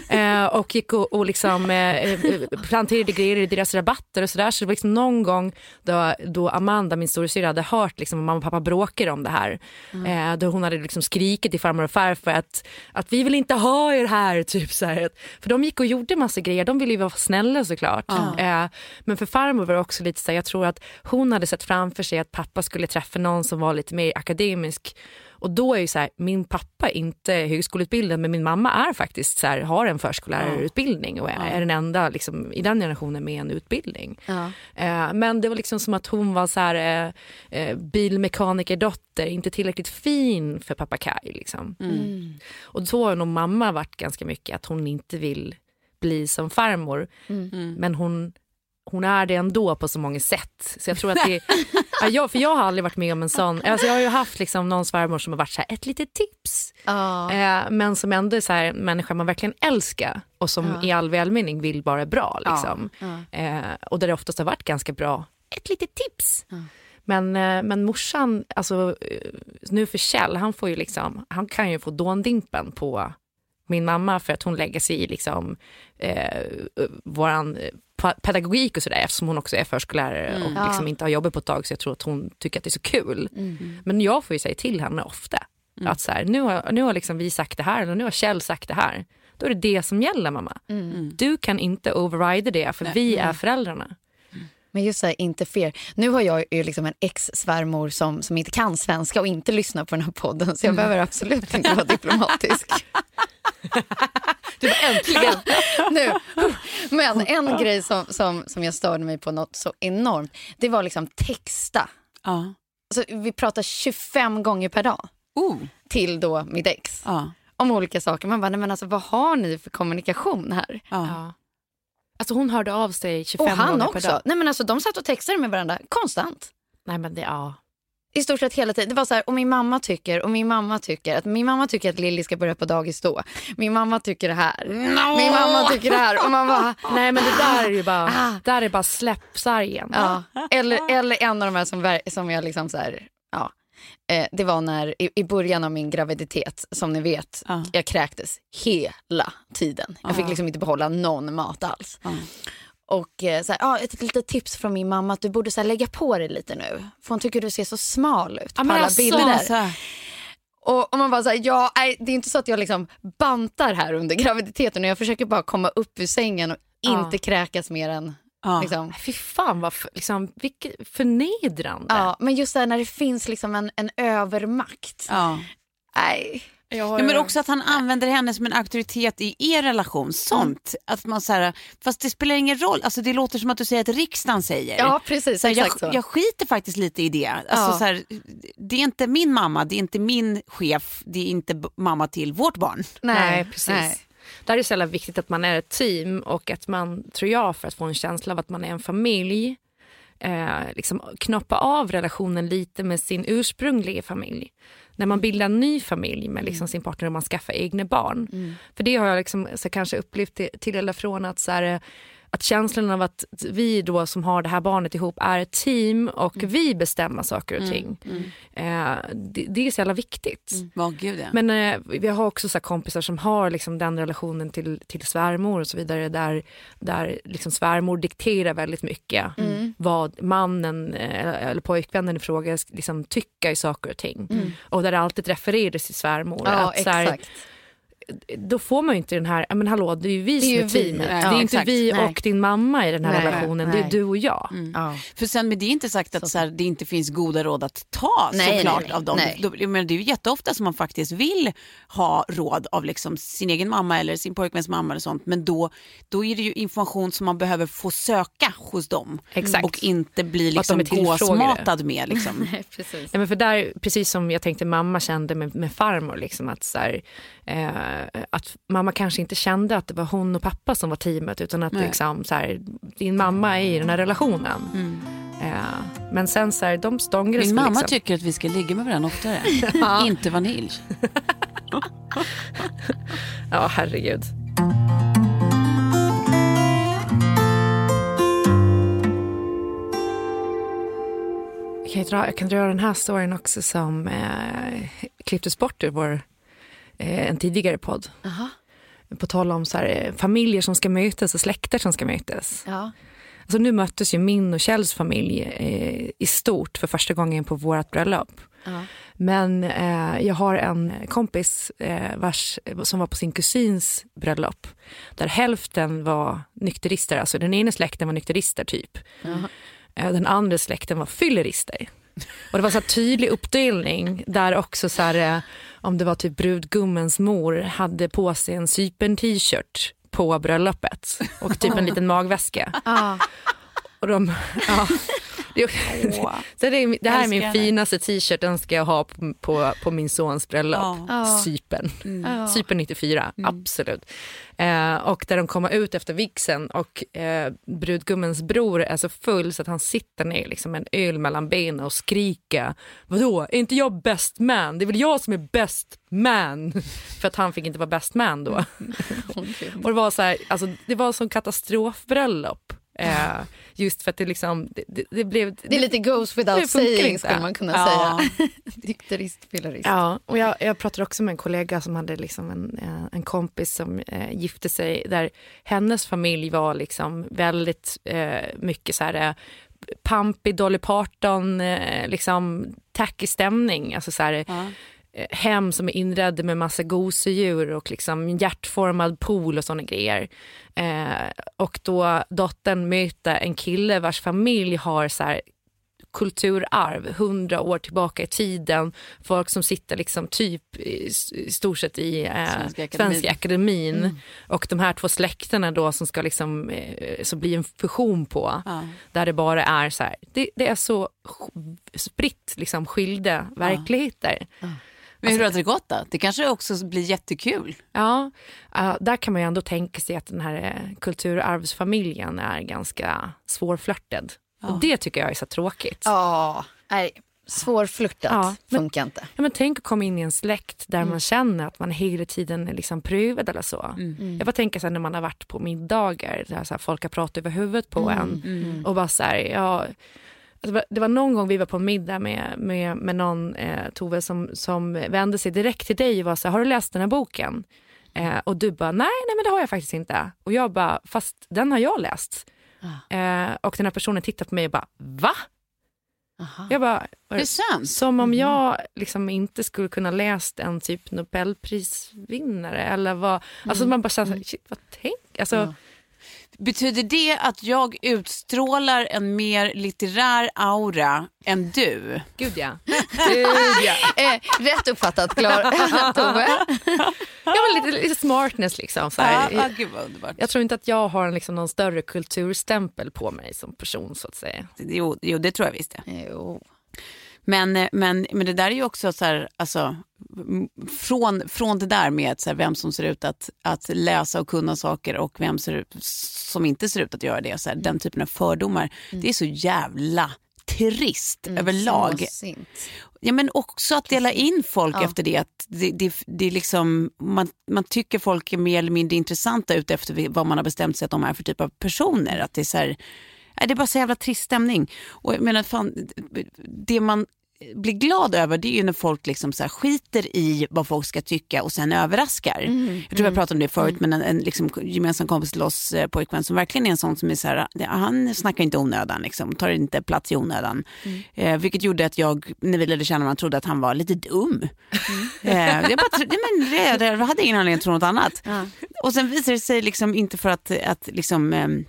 [SPEAKER 3] Eh, och gick och, och liksom, eh, eh, planterade grejer i deras rabatter och sådär. Så det var liksom någon gång då, då Amanda, min storasyrra, hade hört liksom, att mamma och pappa bråkade om det här. Eh, då hon hade liksom skrikit till farmor och farfar att, att vi vill inte ha er här. Typ så här. För de gick och gjorde massa grejer, de ville ju vara snälla såklart. Eh, men för farmor var det också lite så här, jag tror att hon hade sett framför sig att pappa skulle träffa någon som var lite mer akademisk. Och då är ju så här, min pappa är inte högskoleutbildad men min mamma är faktiskt så här, har en förskollärarutbildning och är, är den enda liksom, i den generationen med en utbildning.
[SPEAKER 4] Ja.
[SPEAKER 3] Eh, men det var liksom som att hon var så här, eh, eh, bilmekanikerdotter, inte tillräckligt fin för pappa Kaj. Liksom. Och så har nog mamma varit ganska mycket att hon inte vill bli som farmor. Men hon, hon är det ändå på så många sätt. Så jag tror att det <laughs> ja, jag, för jag har aldrig varit med om en sån, alltså jag har ju haft liksom någon svärmor som har varit så här, ett litet tips.
[SPEAKER 4] Ja.
[SPEAKER 3] Eh, men som ändå är så här, människa man verkligen älskar och som i all välmening vill vara bra. Liksom. Eh, och där det oftast har varit ganska bra, ett litet tips. Men, eh, men morsan, alltså, eh, nu för Kjell, han, får ju liksom, han kan ju få dåndimpen på min mamma för att hon lägger sig i liksom, eh, våran eh, pedagogik och sådär eftersom hon också är förskollärare och liksom inte har jobbat på ett tag så jag tror att hon tycker att det är så kul. Men jag får ju säga till henne ofta att så här, nu har, nu har liksom vi sagt det här eller nu har Kjell sagt det här. Då är det det som gäller mamma. Du kan inte overrida det för vi är föräldrarna.
[SPEAKER 4] Men just så här, inte fer. Nu har jag ju liksom en ex-svärmor som, som inte kan svenska och inte lyssnar på den här podden så jag behöver absolut inte vara diplomatisk. <laughs>
[SPEAKER 3] Du var äntligen <laughs>
[SPEAKER 4] nu. Men en grej som, som, som jag störde mig på något så enormt, det var liksom texta.
[SPEAKER 5] Ja.
[SPEAKER 4] Alltså, vi pratar 25 gånger per dag
[SPEAKER 5] Oh.
[SPEAKER 4] till då mitt ex
[SPEAKER 5] Ja.
[SPEAKER 4] om olika saker. Man bara, nej men alltså vad har ni för kommunikation här?
[SPEAKER 5] Ja.
[SPEAKER 3] Alltså hon hörde av sig 25
[SPEAKER 4] Och han
[SPEAKER 3] gånger per
[SPEAKER 4] också.
[SPEAKER 3] dag.
[SPEAKER 4] Nej men alltså de satt och textade med varandra konstant.
[SPEAKER 3] Nej men det, ja.
[SPEAKER 4] I stort sett hela tiden. Det var så här, och min mamma tycker, och min mamma tycker, att min mamma tycker att Lilly ska börja på dagis då. Min mamma tycker det här. Min mamma tycker det här. Och man bara, <laughs>
[SPEAKER 3] Nej men det där är ju bara, där är bara släpp sargen.
[SPEAKER 4] ja. eller, eller en av de här som, som jag liksom så här. Eh, det var när i, i början av min graviditet, som ni vet,
[SPEAKER 5] Ja.
[SPEAKER 4] jag kräktes hela tiden. Jag fick liksom inte behålla någon mat alls. Och eh, så här, ja, ett litet tips från min mamma att du borde så här, lägga på dig lite nu. För hon tycker du ser så smal ut på alla
[SPEAKER 3] alltså,
[SPEAKER 4] bilder.
[SPEAKER 5] Så.
[SPEAKER 4] Och, och man bara så här, ja, nej, det är inte så att jag liksom bantar här under graviditeten. Jag försöker bara komma upp ur sängen och inte kräkas mer än
[SPEAKER 5] Ja.
[SPEAKER 4] liksom.
[SPEAKER 3] Fy fan vad liksom, vilket förnedrande.
[SPEAKER 4] Ja, men just det här när det finns liksom en, en övermakt.
[SPEAKER 5] Ja.
[SPEAKER 4] Nej.
[SPEAKER 5] Ja, men också att han använder henne som en auktoritet i er relation. Sånt. Att man så här, fast det spelar ingen roll. Alltså, det låter som att du säger att riksdagen säger.
[SPEAKER 4] Ja, precis.
[SPEAKER 5] Så här,
[SPEAKER 4] exakt
[SPEAKER 5] jag,
[SPEAKER 4] så.
[SPEAKER 5] jag skiter faktiskt lite i det. Alltså,
[SPEAKER 4] Ja.
[SPEAKER 5] så här, det är inte min mamma, det är inte min chef, det är inte mamma till vårt barn.
[SPEAKER 3] Nej, precis.
[SPEAKER 4] nej.
[SPEAKER 3] Där är det så jävla viktigt att man är ett team och att man, tror jag, för att få en känsla av att man är en familj, eh, liksom knoppa av relationen lite med sin ursprungliga familj. När man bildar en ny familj med liksom sin partner och man skaffar egna barn. För det har jag liksom, så kanske upplevt till, till eller från att, så här, eh, att känslan av att vi då som har det här barnet ihop är ett team och vi bestämmer saker och ting. Eh, det, det är så jävla viktigt.
[SPEAKER 5] Vad gud ja.
[SPEAKER 3] Men eh, vi har också så kompisar som har liksom den relationen till, till svärmor och så vidare där, där liksom svärmor dikterar väldigt mycket vad mannen eh, eller pojkvännen i fråga liksom tycker i saker och ting. Och där det alltid refereras till svärmor.
[SPEAKER 4] Ja,
[SPEAKER 3] att så här,
[SPEAKER 4] exakt.
[SPEAKER 3] Då får man ju inte den här, men hallå det är ju vi
[SPEAKER 4] Det är
[SPEAKER 3] som
[SPEAKER 4] ju
[SPEAKER 3] är
[SPEAKER 4] vi.
[SPEAKER 3] teamet.
[SPEAKER 4] Ja,
[SPEAKER 3] det är inte
[SPEAKER 4] exakt.
[SPEAKER 3] vi
[SPEAKER 4] Nej.
[SPEAKER 3] och din mamma i den här
[SPEAKER 4] Nej,
[SPEAKER 3] relationen, det
[SPEAKER 4] nej.
[SPEAKER 3] är du och jag.
[SPEAKER 4] Ja.
[SPEAKER 5] För sen med det är inte sagt att så här, det inte finns goda råd att ta
[SPEAKER 4] Nej,
[SPEAKER 5] såklart
[SPEAKER 4] nej, nej,
[SPEAKER 5] av dem.
[SPEAKER 4] nej.
[SPEAKER 5] Menar, det är ju jätteofta som man faktiskt vill ha råd av liksom sin egen mamma eller sin pojkväns mamma eller sånt. Men då, då är det ju information som man behöver få söka hos dem.
[SPEAKER 3] Exakt.
[SPEAKER 5] Och inte bli liksom gåsmatad med. Liksom. <laughs>
[SPEAKER 4] Nej, precis.
[SPEAKER 3] Ja, men för där, precis som jag tänkte mamma kände med, med farmor, liksom, att, så här, eh, att mamma kanske inte kände att det var hon och pappa som var teamet utan att
[SPEAKER 5] Nej.
[SPEAKER 3] liksom, så här, din mamma är i den här relationen. Eh, men sen så här, de stångades
[SPEAKER 5] Min mamma
[SPEAKER 3] liksom.
[SPEAKER 5] tycker att vi ska ligga med varandra oftare. <laughs> inte vanilj.
[SPEAKER 3] Ja, herregud. Jag kan, dra, jag kan dra den här storyn också som eh, klipptes bort ur vår, eh, en tidigare podd.
[SPEAKER 4] Aha.
[SPEAKER 3] På tal om så här, eh, familjer som ska mötas och släkter som ska mötas.
[SPEAKER 4] Ja.
[SPEAKER 3] Alltså nu möttes ju min och Kjells familj eh, i stort för första gången på vårt bröllop.
[SPEAKER 4] Ja.
[SPEAKER 3] Men eh, jag har en kompis eh, vars, som var på sin kusins bröllop där hälften var nykterister, alltså den ena släkten var nykterister typ. Eh, den andra släkten var fyllerister. Och det var så tydlig uppdelning där också så här, eh, om det var typ brudgummens mor hade på sig en Cypern-t-shirt på bröllopet och typ en <laughs> liten magväska.
[SPEAKER 4] Ja.
[SPEAKER 3] Och de, ja. Det, <laughs> det, är, det här är min finaste t-shirt, den ska jag ha på, på, på min sons bröllop.
[SPEAKER 5] Ja.
[SPEAKER 3] Cypern.
[SPEAKER 4] Ja.
[SPEAKER 3] Cypern 94, absolut. Eh, och där de kommer ut efter vigseln och eh, brudgummens bror är så full så att han sitter ner liksom med en öl mellan benen och skriker Vadå, är inte jag best man? Det är väl jag som är best man? <laughs> För att han fick inte vara best man då. <laughs> och det var så här, alltså, det var som katastrofbröllop. Eh, just för att det liksom, det, det, det blev...
[SPEAKER 4] Det är lite goes without saying skulle man kunna
[SPEAKER 5] Ja.
[SPEAKER 4] säga. <laughs> Nykterist, fyllerist.
[SPEAKER 3] Ja, och jag, jag pratade också med en kollega som hade liksom en, eh, en kompis som eh, gifte sig där hennes familj var liksom väldigt eh, mycket så här eh, pampig Dolly Parton, eh, liksom tacky stämning. Alltså så här,
[SPEAKER 5] Ja.
[SPEAKER 3] Eh, hem som är inredda med massa gosedjur och liksom hjärtformad pool och såna grejer. Eh, och då dottern möter en kille vars familj har så här kulturarv hundra år tillbaka i tiden. Folk som sitter liksom typ i, i stort sett i eh,
[SPEAKER 5] Svenska akademin.
[SPEAKER 3] Svenska akademin. Och de här två släkterna då som ska liksom, eh, så bli en fusion på.
[SPEAKER 5] Ja.
[SPEAKER 3] Där det bara är så här, det, det är så spritt liksom skilda verkligheter.
[SPEAKER 5] Men hur har det gått då? Det kanske också blir jättekul.
[SPEAKER 3] Ja, där kan man ju ändå tänka sig att den här eh, kulturarvsfamiljen är ganska svårflörtad. Och det tycker jag är så tråkigt.
[SPEAKER 4] Ja, nej. Svårflörtat
[SPEAKER 3] Ja, men-
[SPEAKER 4] funkar inte.
[SPEAKER 3] Ja, men tänk att komma in i en släkt där man känner att man hela tiden är liksom prövad eller så. Jag bara tänker så här, när man har varit på middagar där så här, folk har pratat över huvudet på en och bara så här, ja, det var- det var någon gång vi var på middag med, med, med någon, eh, Tove, som, som vände sig direkt till dig och var så här, har du läst den här boken? Eh, och du bara, nej, nej men det har jag faktiskt inte. Och jag bara, fast den har jag läst. Eh, och den här personen tittar på mig och bara, va? Jag bara, som om jag liksom inte skulle kunna läst en typ Nobelprisvinnare eller vad. Alltså man bara känner här, shit vad tänk. Alltså,
[SPEAKER 5] Betyder det att jag utstrålar en mer litterär aura än du?
[SPEAKER 3] Gud ja. Gud ja. <laughs>
[SPEAKER 4] Eh, rätt uppfattat, Klar. <laughs> Tove.
[SPEAKER 3] Jag var lite, lite smartness liksom. Så här.
[SPEAKER 5] Ja, ah, gud vad underbart.
[SPEAKER 3] Jag tror inte att jag har en, liksom, någon större kulturstämpel på mig som person så att säga.
[SPEAKER 5] Jo, jo, det tror jag visst det.
[SPEAKER 4] Jo.
[SPEAKER 5] Men, eh, men, men det där är ju också så här, alltså, från, från det där med så här, vem som ser ut att, att läsa och kunna saker och vem ser ut, som inte ser ut att göra det. Så här, Den typen av fördomar. Det är så jävla trist överlag.
[SPEAKER 4] Småsint.
[SPEAKER 5] Ja, men också att dela in folk efter det. Att det, det, det är liksom, man, man tycker folk är mer eller mindre intressanta ut efter vad man har bestämt sig att de är för typ av personer. Att det är så här, nej, det är bara så jävla trist stämning. Och jag menar, fan, det man blir glad över det är ju när folk liksom så skiter i vad folk ska tycka och sen överraskar. jag tror jag pratade om det förut men en, en liksom gemensam kompis till oss eh, pojkvän som verkligen är en sån som är så här, ja, han snackar inte onödan liksom, tar inte plats i onödan. Eh, vilket gjorde att jag när vi lärde känna varandra trodde att han var lite dum. eh, jag, bara, men, det, jag hade ingen anledning att tro något annat. Och sen visar det sig liksom inte för att, att liksom, ehm,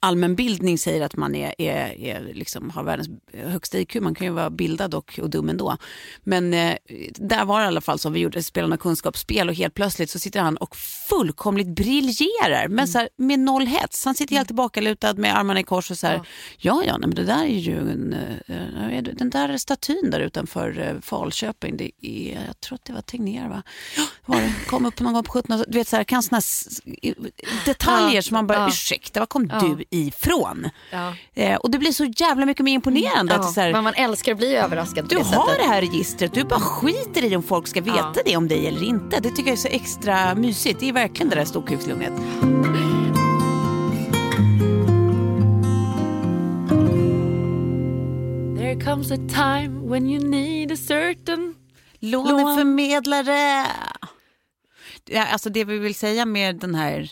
[SPEAKER 5] allmänbildning säger att man är, är, är liksom, har världens högsta IQ. Man kan ju vara bildad och, och dum ändå. Men eh, där var det i alla fall så. Vi gjorde spelarna kunskapsspel och helt plötsligt så sitter han och fullkomligt briljerar. Men så här, med noll hets. Han sitter helt tillbakalutad med armarna i kors och så här. Ja, ja, nej, men det där är ju en, eh, den där statyn där utanför eh, Falköping. Det är, jag tror att det var Tegnér va? Ja, var det. Kom upp någon gång på 17 Du vet så här, kan såna detaljer som man bara, ursäkta, var kom du ifrån?
[SPEAKER 3] Ja.
[SPEAKER 5] Eh, och det blir så jävla mycket mer imponerande. att det är så här,
[SPEAKER 4] Men man älskar att bli överraskad
[SPEAKER 5] du
[SPEAKER 4] det
[SPEAKER 5] har
[SPEAKER 4] sättet.
[SPEAKER 5] det här registret, du bara skiter i om folk ska veta det om dig eller inte. Det tycker jag är så extra mysigt. Det är verkligen det där storkukslugnet.
[SPEAKER 3] There comes a time when you need a certain...
[SPEAKER 5] Låneförmedlare. Ja, alltså det vi vill säga med den här,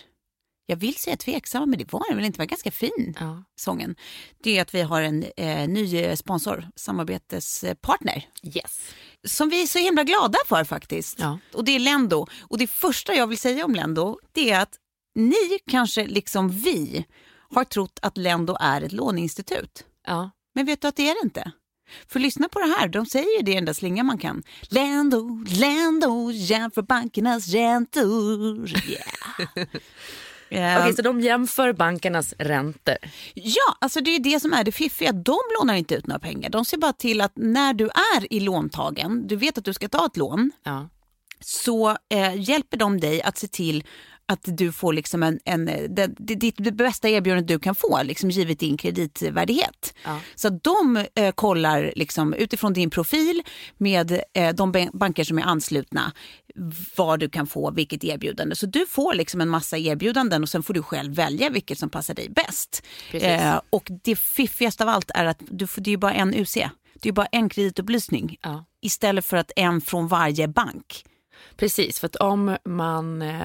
[SPEAKER 5] jag vill säga tveksamma, men det var den väl inte, det var ganska fin
[SPEAKER 3] Ja.
[SPEAKER 5] sången. Det är att vi har en eh, ny eh, sponsor, samarbetspartner.
[SPEAKER 3] Yes.
[SPEAKER 5] som vi är så himla glada för faktiskt.
[SPEAKER 3] Ja.
[SPEAKER 5] Och det är Lendo. Och det första jag vill säga om Lendo det är att ni kanske liksom vi har trott att Lendo är ett låneinstitut.
[SPEAKER 3] Ja.
[SPEAKER 5] Men vet du att det är det inte? För lyssna på det här, de säger ju det i den där slingan man kan. Lendo, Lendo, jämför bankernas räntor. <laughs> Yeah. Eh,
[SPEAKER 3] Okej, så de jämför bankernas räntor.
[SPEAKER 5] Ja, alltså det är det som är det fiffiga. De lånar inte ut några pengar. De ser bara till att när du är i låntagen, du vet att du ska ta ett lån,
[SPEAKER 3] Ja.
[SPEAKER 5] så eh, hjälper de dig att se till att du får liksom en, en, det, det, ditt bästa erbjudande du kan få, liksom givet din kreditvärdighet.
[SPEAKER 3] Ja.
[SPEAKER 5] Så de eh, kollar liksom, utifrån din profil med eh, de ban- banker som är anslutna vad du kan få, vilket erbjudande. Så du får liksom en massa erbjudanden och sen får du själv välja vilket som passar dig bäst. Eh, och det fiffigaste av allt är att du får, det är bara en UC. Det är bara en kreditupplysning
[SPEAKER 3] Ja.
[SPEAKER 5] istället för att en från varje bank.
[SPEAKER 3] Precis, för att om man, eh,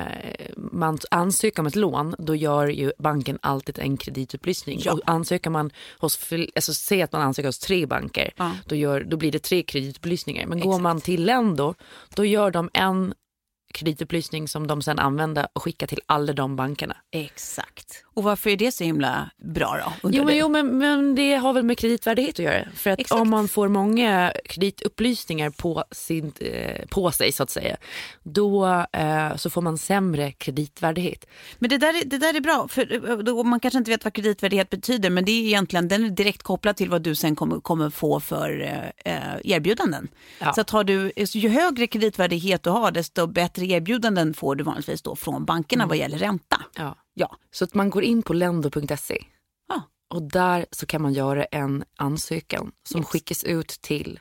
[SPEAKER 3] man ansöker om ett lån då gör ju banken alltid en kreditupplysning.
[SPEAKER 5] Ja.
[SPEAKER 3] Och ansöker man hos, alltså säg att man ansöker hos tre banker,
[SPEAKER 5] Ja.
[SPEAKER 3] då, gör, då blir det tre kreditupplysningar. Men går
[SPEAKER 5] Exakt.
[SPEAKER 3] man till Lendo, då gör de en kreditupplysning som de sen använder och skickar till alla de bankerna.
[SPEAKER 5] Exakt. Och varför är det så himla bra då?
[SPEAKER 3] Jo, men, jo men, men det har väl med kreditvärdighet att göra. För att
[SPEAKER 5] Exakt.
[SPEAKER 3] om man får många kreditupplysningar på, sin, eh, på sig så att säga, då eh, så får man sämre kreditvärdighet.
[SPEAKER 5] Men det där, är, det där är bra, för eh, då, man kanske inte vet vad kreditvärdighet betyder, men det är egentligen den är direkt kopplad till vad du sen kommer, kommer få för eh, eh, erbjudanden.
[SPEAKER 3] Ja.
[SPEAKER 5] Så att har du, ju högre kreditvärdighet du har, desto bättre erbjudanden får du vanligtvis då från bankerna vad gäller ränta.
[SPEAKER 3] Ja.
[SPEAKER 5] Ja.
[SPEAKER 3] Så att man går in på lendo.se
[SPEAKER 5] Ja.
[SPEAKER 3] och där så kan man göra en ansökan som skickas ut till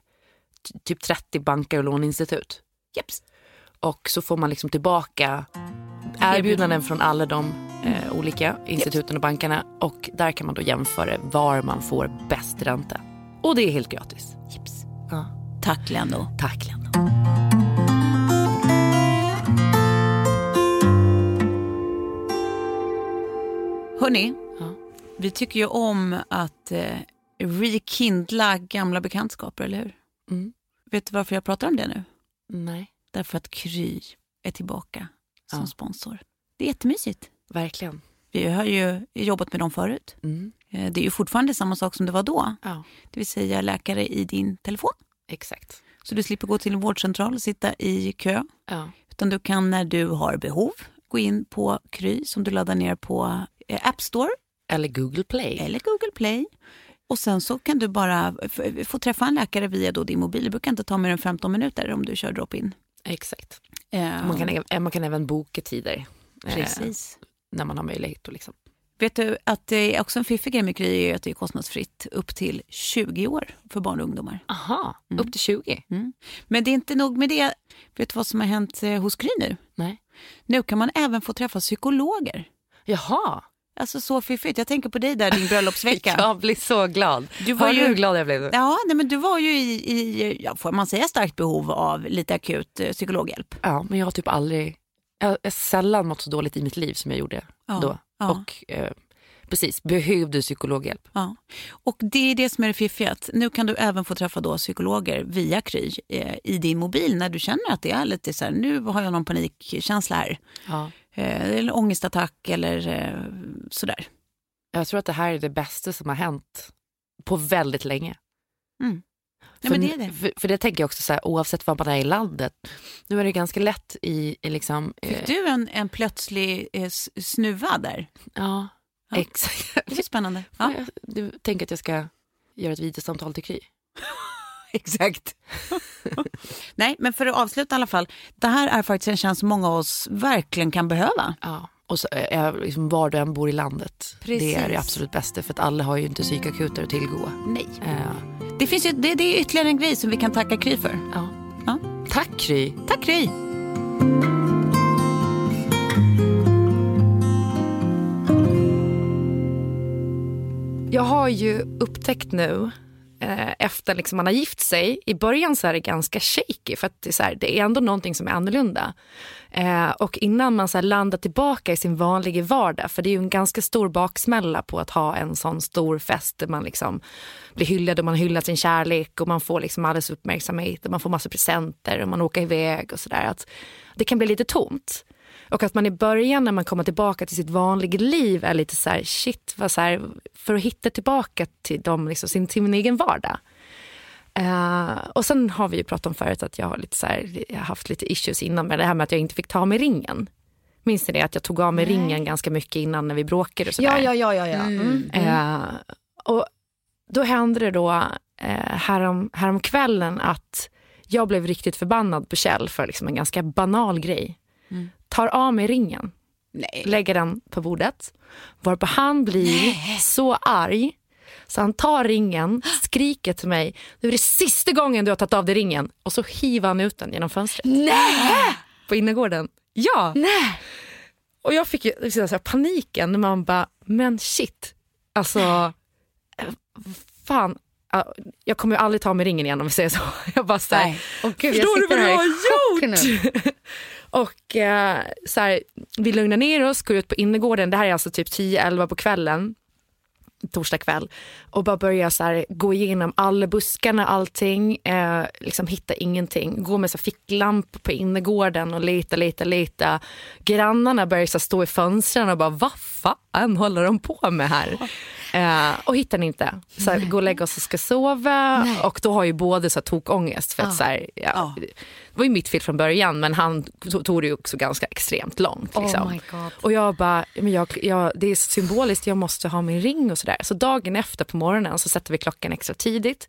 [SPEAKER 3] typ 30 banker och låneinstitut.
[SPEAKER 5] Jeps.
[SPEAKER 3] Och så får man liksom tillbaka erbjudanden från alla de eh, olika instituten och bankerna. Och där kan man då jämföra var man får bäst ränta. Och det är helt gratis.
[SPEAKER 5] Jeps.
[SPEAKER 3] Ja.
[SPEAKER 5] Tack Lendo.
[SPEAKER 3] Tack Lena.
[SPEAKER 5] Hörni,
[SPEAKER 3] Ja.
[SPEAKER 5] vi tycker ju om att eh, rekindla gamla bekantskaper, eller hur?
[SPEAKER 3] Mm.
[SPEAKER 5] Vet du varför jag pratar om det nu?
[SPEAKER 3] Nej,
[SPEAKER 5] Därför att Kry är tillbaka som
[SPEAKER 3] Ja.
[SPEAKER 5] sponsor. Det är jättemysigt.
[SPEAKER 3] verkligen.
[SPEAKER 5] Vi har ju jobbat med dem förut.
[SPEAKER 3] Mm.
[SPEAKER 5] Eh, Det är ju fortfarande samma sak som det var då.
[SPEAKER 3] Ja,
[SPEAKER 5] Det vill säga läkare i din telefon.
[SPEAKER 3] exakt.
[SPEAKER 5] Så du slipper gå till en vårdcentral och sitta i kö.
[SPEAKER 3] Ja.
[SPEAKER 5] Utan du kan när du har behov gå in på Kry som du laddar ner på App Store
[SPEAKER 3] Eller Google Play.
[SPEAKER 5] eller Google Play. Och sen så kan du bara få träffa en läkare via då din mobil. Det brukar inte ta mer än 15 minuter om du kör drop-in.
[SPEAKER 3] Exakt.
[SPEAKER 5] Eh,
[SPEAKER 3] Man kan, även- man kan även boka tider. eh,
[SPEAKER 5] Precis.
[SPEAKER 3] när man har möjlighet. Liksom.
[SPEAKER 5] Vet du att det är också en fiffig grej med Kry är att det är kostnadsfritt upp till 20 år för barn och ungdomar.
[SPEAKER 3] Aha,
[SPEAKER 5] Mm.
[SPEAKER 3] upp till 20?
[SPEAKER 5] Men det är inte nog med det. Vet du vad som har hänt eh, hos Kry nu?
[SPEAKER 3] Nej.
[SPEAKER 5] Nu kan man även få träffa psykologer.
[SPEAKER 3] Jaha,
[SPEAKER 5] Alltså så fiffigt. Jag tänker på dig där din bröllopsvecka. <laughs>
[SPEAKER 3] jag blir så glad.
[SPEAKER 5] Du var
[SPEAKER 3] Hör
[SPEAKER 5] ju-
[SPEAKER 3] du hur glad jag blev?
[SPEAKER 5] Ja, nej, men du var ju i, i ja, får man säga starkt behov av lite akut eh, psykologhjälp.
[SPEAKER 3] Ja, men jag har typ aldrig, jag har sällan mått så dåligt i mitt liv som jag gjorde
[SPEAKER 5] Ja,
[SPEAKER 3] då.
[SPEAKER 5] ja.
[SPEAKER 3] Och eh, precis, behövde psykologhjälp.
[SPEAKER 5] Ja. Och det är det som är det fiffiga. Nu kan du även få träffa då psykologer via Kry eh, i din mobil när du känner att det är lite så här, nu har jag någon panikkänsla här.
[SPEAKER 3] Ja.
[SPEAKER 5] Eh, eller ångestattack eller eh, sådär.
[SPEAKER 3] Jag tror att det här är det bästa som har hänt på väldigt länge.
[SPEAKER 5] Mm.
[SPEAKER 3] För,
[SPEAKER 5] Nej, men det det.
[SPEAKER 3] För, för det tänker jag också så här, oavsett var man är i landet. Nu är det ganska lätt i, i liksom...
[SPEAKER 5] Fick
[SPEAKER 3] eh,
[SPEAKER 5] du en, en plötslig eh, snuva där?
[SPEAKER 3] Ja,
[SPEAKER 5] Ja.
[SPEAKER 3] exakt.
[SPEAKER 5] Det är spännande.
[SPEAKER 3] Ja.
[SPEAKER 5] Ja,
[SPEAKER 3] Du tänker att jag ska göra ett videosamtal till Kry? <laughs> <laughs>
[SPEAKER 5] exakt. Nej, men för att avsluta i alla fall. Det här är faktiskt en tjänst som många av oss verkligen kan behöva.
[SPEAKER 3] Ja. Och så liksom var du än bor i landet.
[SPEAKER 5] Precis.
[SPEAKER 3] Det är det absolut bästa för att alla har ju inte psykakuter att tillgå.
[SPEAKER 5] Nej.
[SPEAKER 3] Eh,
[SPEAKER 5] Det, finns ju, det, det är ytterligare en grej som vi kan tacka Kry för.
[SPEAKER 3] ja.
[SPEAKER 5] Ja.
[SPEAKER 3] Tack Kry.
[SPEAKER 5] Tack Kry!
[SPEAKER 3] Jag har ju upptäckt nu eh, efter liksom man har gift sig, i början så är det ganska shaky för att det är, så här, det är ändå någonting som är annorlunda. Eh, och innan man så här landar tillbaka i sin vanliga vardag, för det är ju en ganska stor baksmälla på att ha en sån stor fest där man liksom blir hyllad och man hyllar sin kärlek och man får liksom alldeles uppmärksamhet och man får massa presenter och man åker iväg och sådär. Det kan bli lite tomt. Och att man i början när man kommer tillbaka till sitt vanliga liv är lite så här, shit, vad så här, för att hitta tillbaka till dem, liksom, sin, till min egen vardag. Eh, och sen har vi ju pratat om förut att jag har, lite så här, jag har haft lite issues innan med det här med att jag inte fick ta mig ringen. Minns ni det? Att jag tog av mig ringen ganska mycket innan när vi bråkade och sådär.
[SPEAKER 4] Ja, ja, ja, ja. ja. Mm.
[SPEAKER 3] Eh, och då hände det då eh, härom, härom kvällen att jag blev riktigt förbannad på Kjell för liksom en ganska banal grej. Tar av mig ringen,
[SPEAKER 5] Nej.
[SPEAKER 3] lägger den på bordet. Varpå han blir så arg så han tar ringen, skriker till mig, nu är det sista gången du har tagit av dig ringen. Och så hivar han ut den genom fönstret.
[SPEAKER 4] Nej!
[SPEAKER 3] På innergården. Ja!
[SPEAKER 4] Nej!
[SPEAKER 3] Och jag fick ju liksom så här paniken när man bara, men shit. Alltså, fan. ja, Jag kommer aldrig ta med ringen igen om vi säger så. <laughs> Jag bara så här,
[SPEAKER 4] Nej.
[SPEAKER 3] Förstår du vad du har gjort? Och eh, så här, vi lugnar ner oss, går ut på innergården. Det här är alltså typ 10-11 på kvällen torsdag kväll och bara börja så här, gå igenom alla buskarna, allting, eh, liksom hitta ingenting. Gå med så här, på innergården och leta, leta, leta. Grannarna börjar så här, stå i fönstren och bara, vad fan håller de på med här? Eh, och hittar den inte. Så här, gå och lägga oss och ska sova och då har ju både så här, tokångest för att så här, ja,
[SPEAKER 5] Ja.
[SPEAKER 3] det var ju mitt fel från början men han to- tog det ju också ganska extremt långt.
[SPEAKER 4] Oh
[SPEAKER 3] Liksom.
[SPEAKER 4] God.
[SPEAKER 3] Och jag bara, men jag, jag, det är symboliskt, jag måste ha min ring och sådär. Så dagen efter på morgonen så sätter vi klockan extra tidigt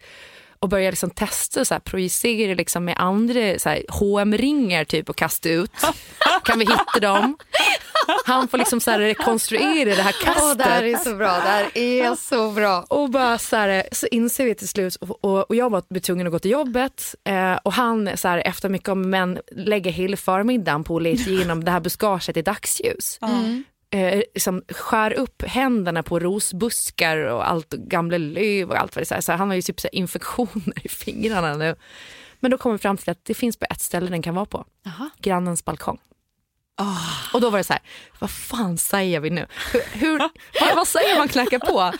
[SPEAKER 3] och börjar liksom testa så här, projicera liksom med andra så här, H&M-ringar typ och kasta ut. <laughs> Kan vi hitta dem? Han får liksom så här, rekonstruera det här kastet.
[SPEAKER 4] Åh, det här är så bra. Det här är så bra.
[SPEAKER 3] Och bara så, här, så inser vi till slut, och, och, och jag var tvungen att gå till jobbet eh, och han så här, efter mycket om men lägger hela förmiddagen på att leta igenom det här buskaget i dagsljus.
[SPEAKER 4] Mm.
[SPEAKER 3] Eh, liksom skär upp händerna på rosbuskar och allt och gamla löv och allt vad det är. Så han har ju typ så infektioner <laughs> i fingrarna nu. Men då kommer vi fram till att det finns på ett ställe den kan vara på. Grannens balkong. Och då var det så här, vad fan säger vi nu? Hur, hur, vad, vad säger man knackar på?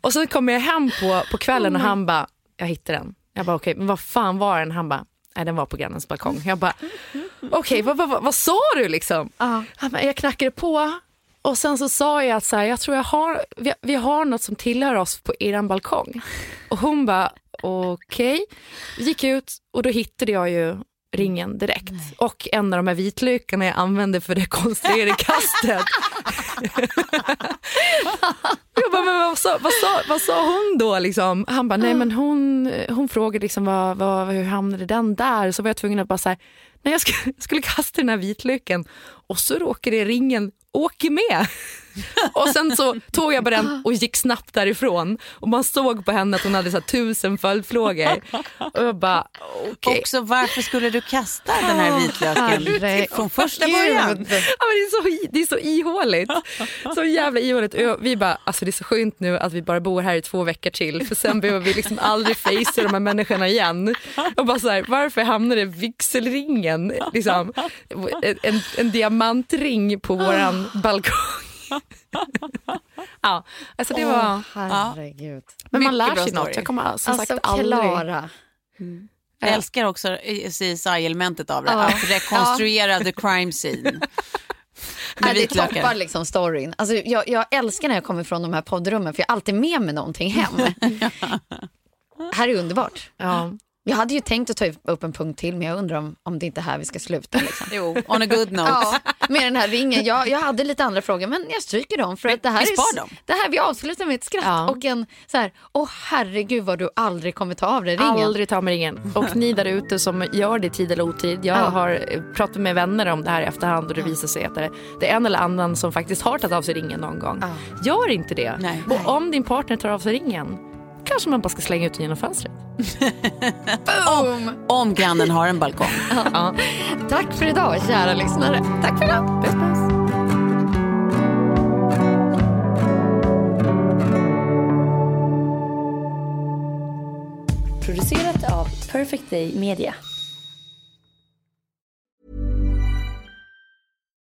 [SPEAKER 3] Och så kommer jag hem på, på kvällen och han bara, jag hittade den. Jag bara okej, okay, men vad fan var den? Han bara, nej den var på grannens balkong. Jag bara, okej okay, vad, vad, vad, vad sa du liksom? Han bara, jag knackade på och sen så sa jag att så här, jag tror jag har, vi, vi har något som tillhör oss på eran balkong. Och hon bara, okej. Okay. Gick ut och då hittade jag ju ringen direkt. Och en av de här vitlökarna jag använde för det konstruerade <laughs> kastet. jag bara, men vad sa, vad, sa, vad sa hon då? Liksom? Han bara, nej men hon, hon frågade liksom, vad, vad, hur hamnade den där? Så var jag tvungen att bara säga, nej jag skulle, jag skulle kasta den här vitlöken och så råkade ringen åker med. <laughs> Och sen så tog jag på den och gick snabbt därifrån. Och man såg på henne att hon hade så tusen följdfrågor. Och jag bara, okay.
[SPEAKER 5] Också varför skulle du kasta den här vitlöken från första början?
[SPEAKER 3] Ja, men det, är så, det är så ihåligt. Så jävla ihåligt. Och vi bara, alltså det är så skönt nu att vi bara bor här i två veckor till. För sen behöver vi liksom aldrig facea de här människorna igen. Och bara så här, varför hamnade vigselringen, liksom, en, en, en diamantring på våran balkong? Ja, alltså det var...
[SPEAKER 4] Herregud.
[SPEAKER 3] Men man lär sig något. Jag kommer som
[SPEAKER 4] Alltså
[SPEAKER 3] sagt aldrig...
[SPEAKER 4] Klara.
[SPEAKER 5] Jag älskar också CSI-elementet av det,
[SPEAKER 4] Ja.
[SPEAKER 5] att rekonstruera the crime scene. <laughs>
[SPEAKER 4] Nej, det toppar liksom storyn. Alltså, jag, jag älskar när jag kommer från de här poddrummen för jag har alltid med mig någonting hem. <laughs> här är underbart.
[SPEAKER 3] Ja.
[SPEAKER 4] Jag hade ju tänkt att ta upp en punkt till men jag undrar om, om det inte är här vi ska sluta. Liksom. <laughs>
[SPEAKER 5] Jo, on a good note.
[SPEAKER 4] Ja, med den här ringen. Jag, jag hade lite andra frågor men jag stryker dem för att det här
[SPEAKER 5] vi
[SPEAKER 4] är
[SPEAKER 5] spar dem.
[SPEAKER 4] det här vi avslutar med ett skratt
[SPEAKER 3] Ja.
[SPEAKER 4] och en så här, åh herregud vad du aldrig kommer ta av dig ringen.
[SPEAKER 3] Aldrig ta med ringen. Och ni där ute som gör det i tid eller otid. Jag
[SPEAKER 4] Ja.
[SPEAKER 3] har eh, pratat med vänner om det här i efterhand och det visar sig att det är en eller annan som faktiskt har tagit av sig ringen någon gång. Gör inte det.
[SPEAKER 5] Nej.
[SPEAKER 3] Och om din partner tar av sig ringen kanske man bara ska slänga ut den genom fönstret. <laughs>
[SPEAKER 4] Boom!
[SPEAKER 5] Om grannen har en balkong. <laughs>
[SPEAKER 3] Ja.
[SPEAKER 4] Tack för idag kära lyssnare. Tack för idag.
[SPEAKER 3] Puss, puss.
[SPEAKER 6] Producerat av Perfect Day Media.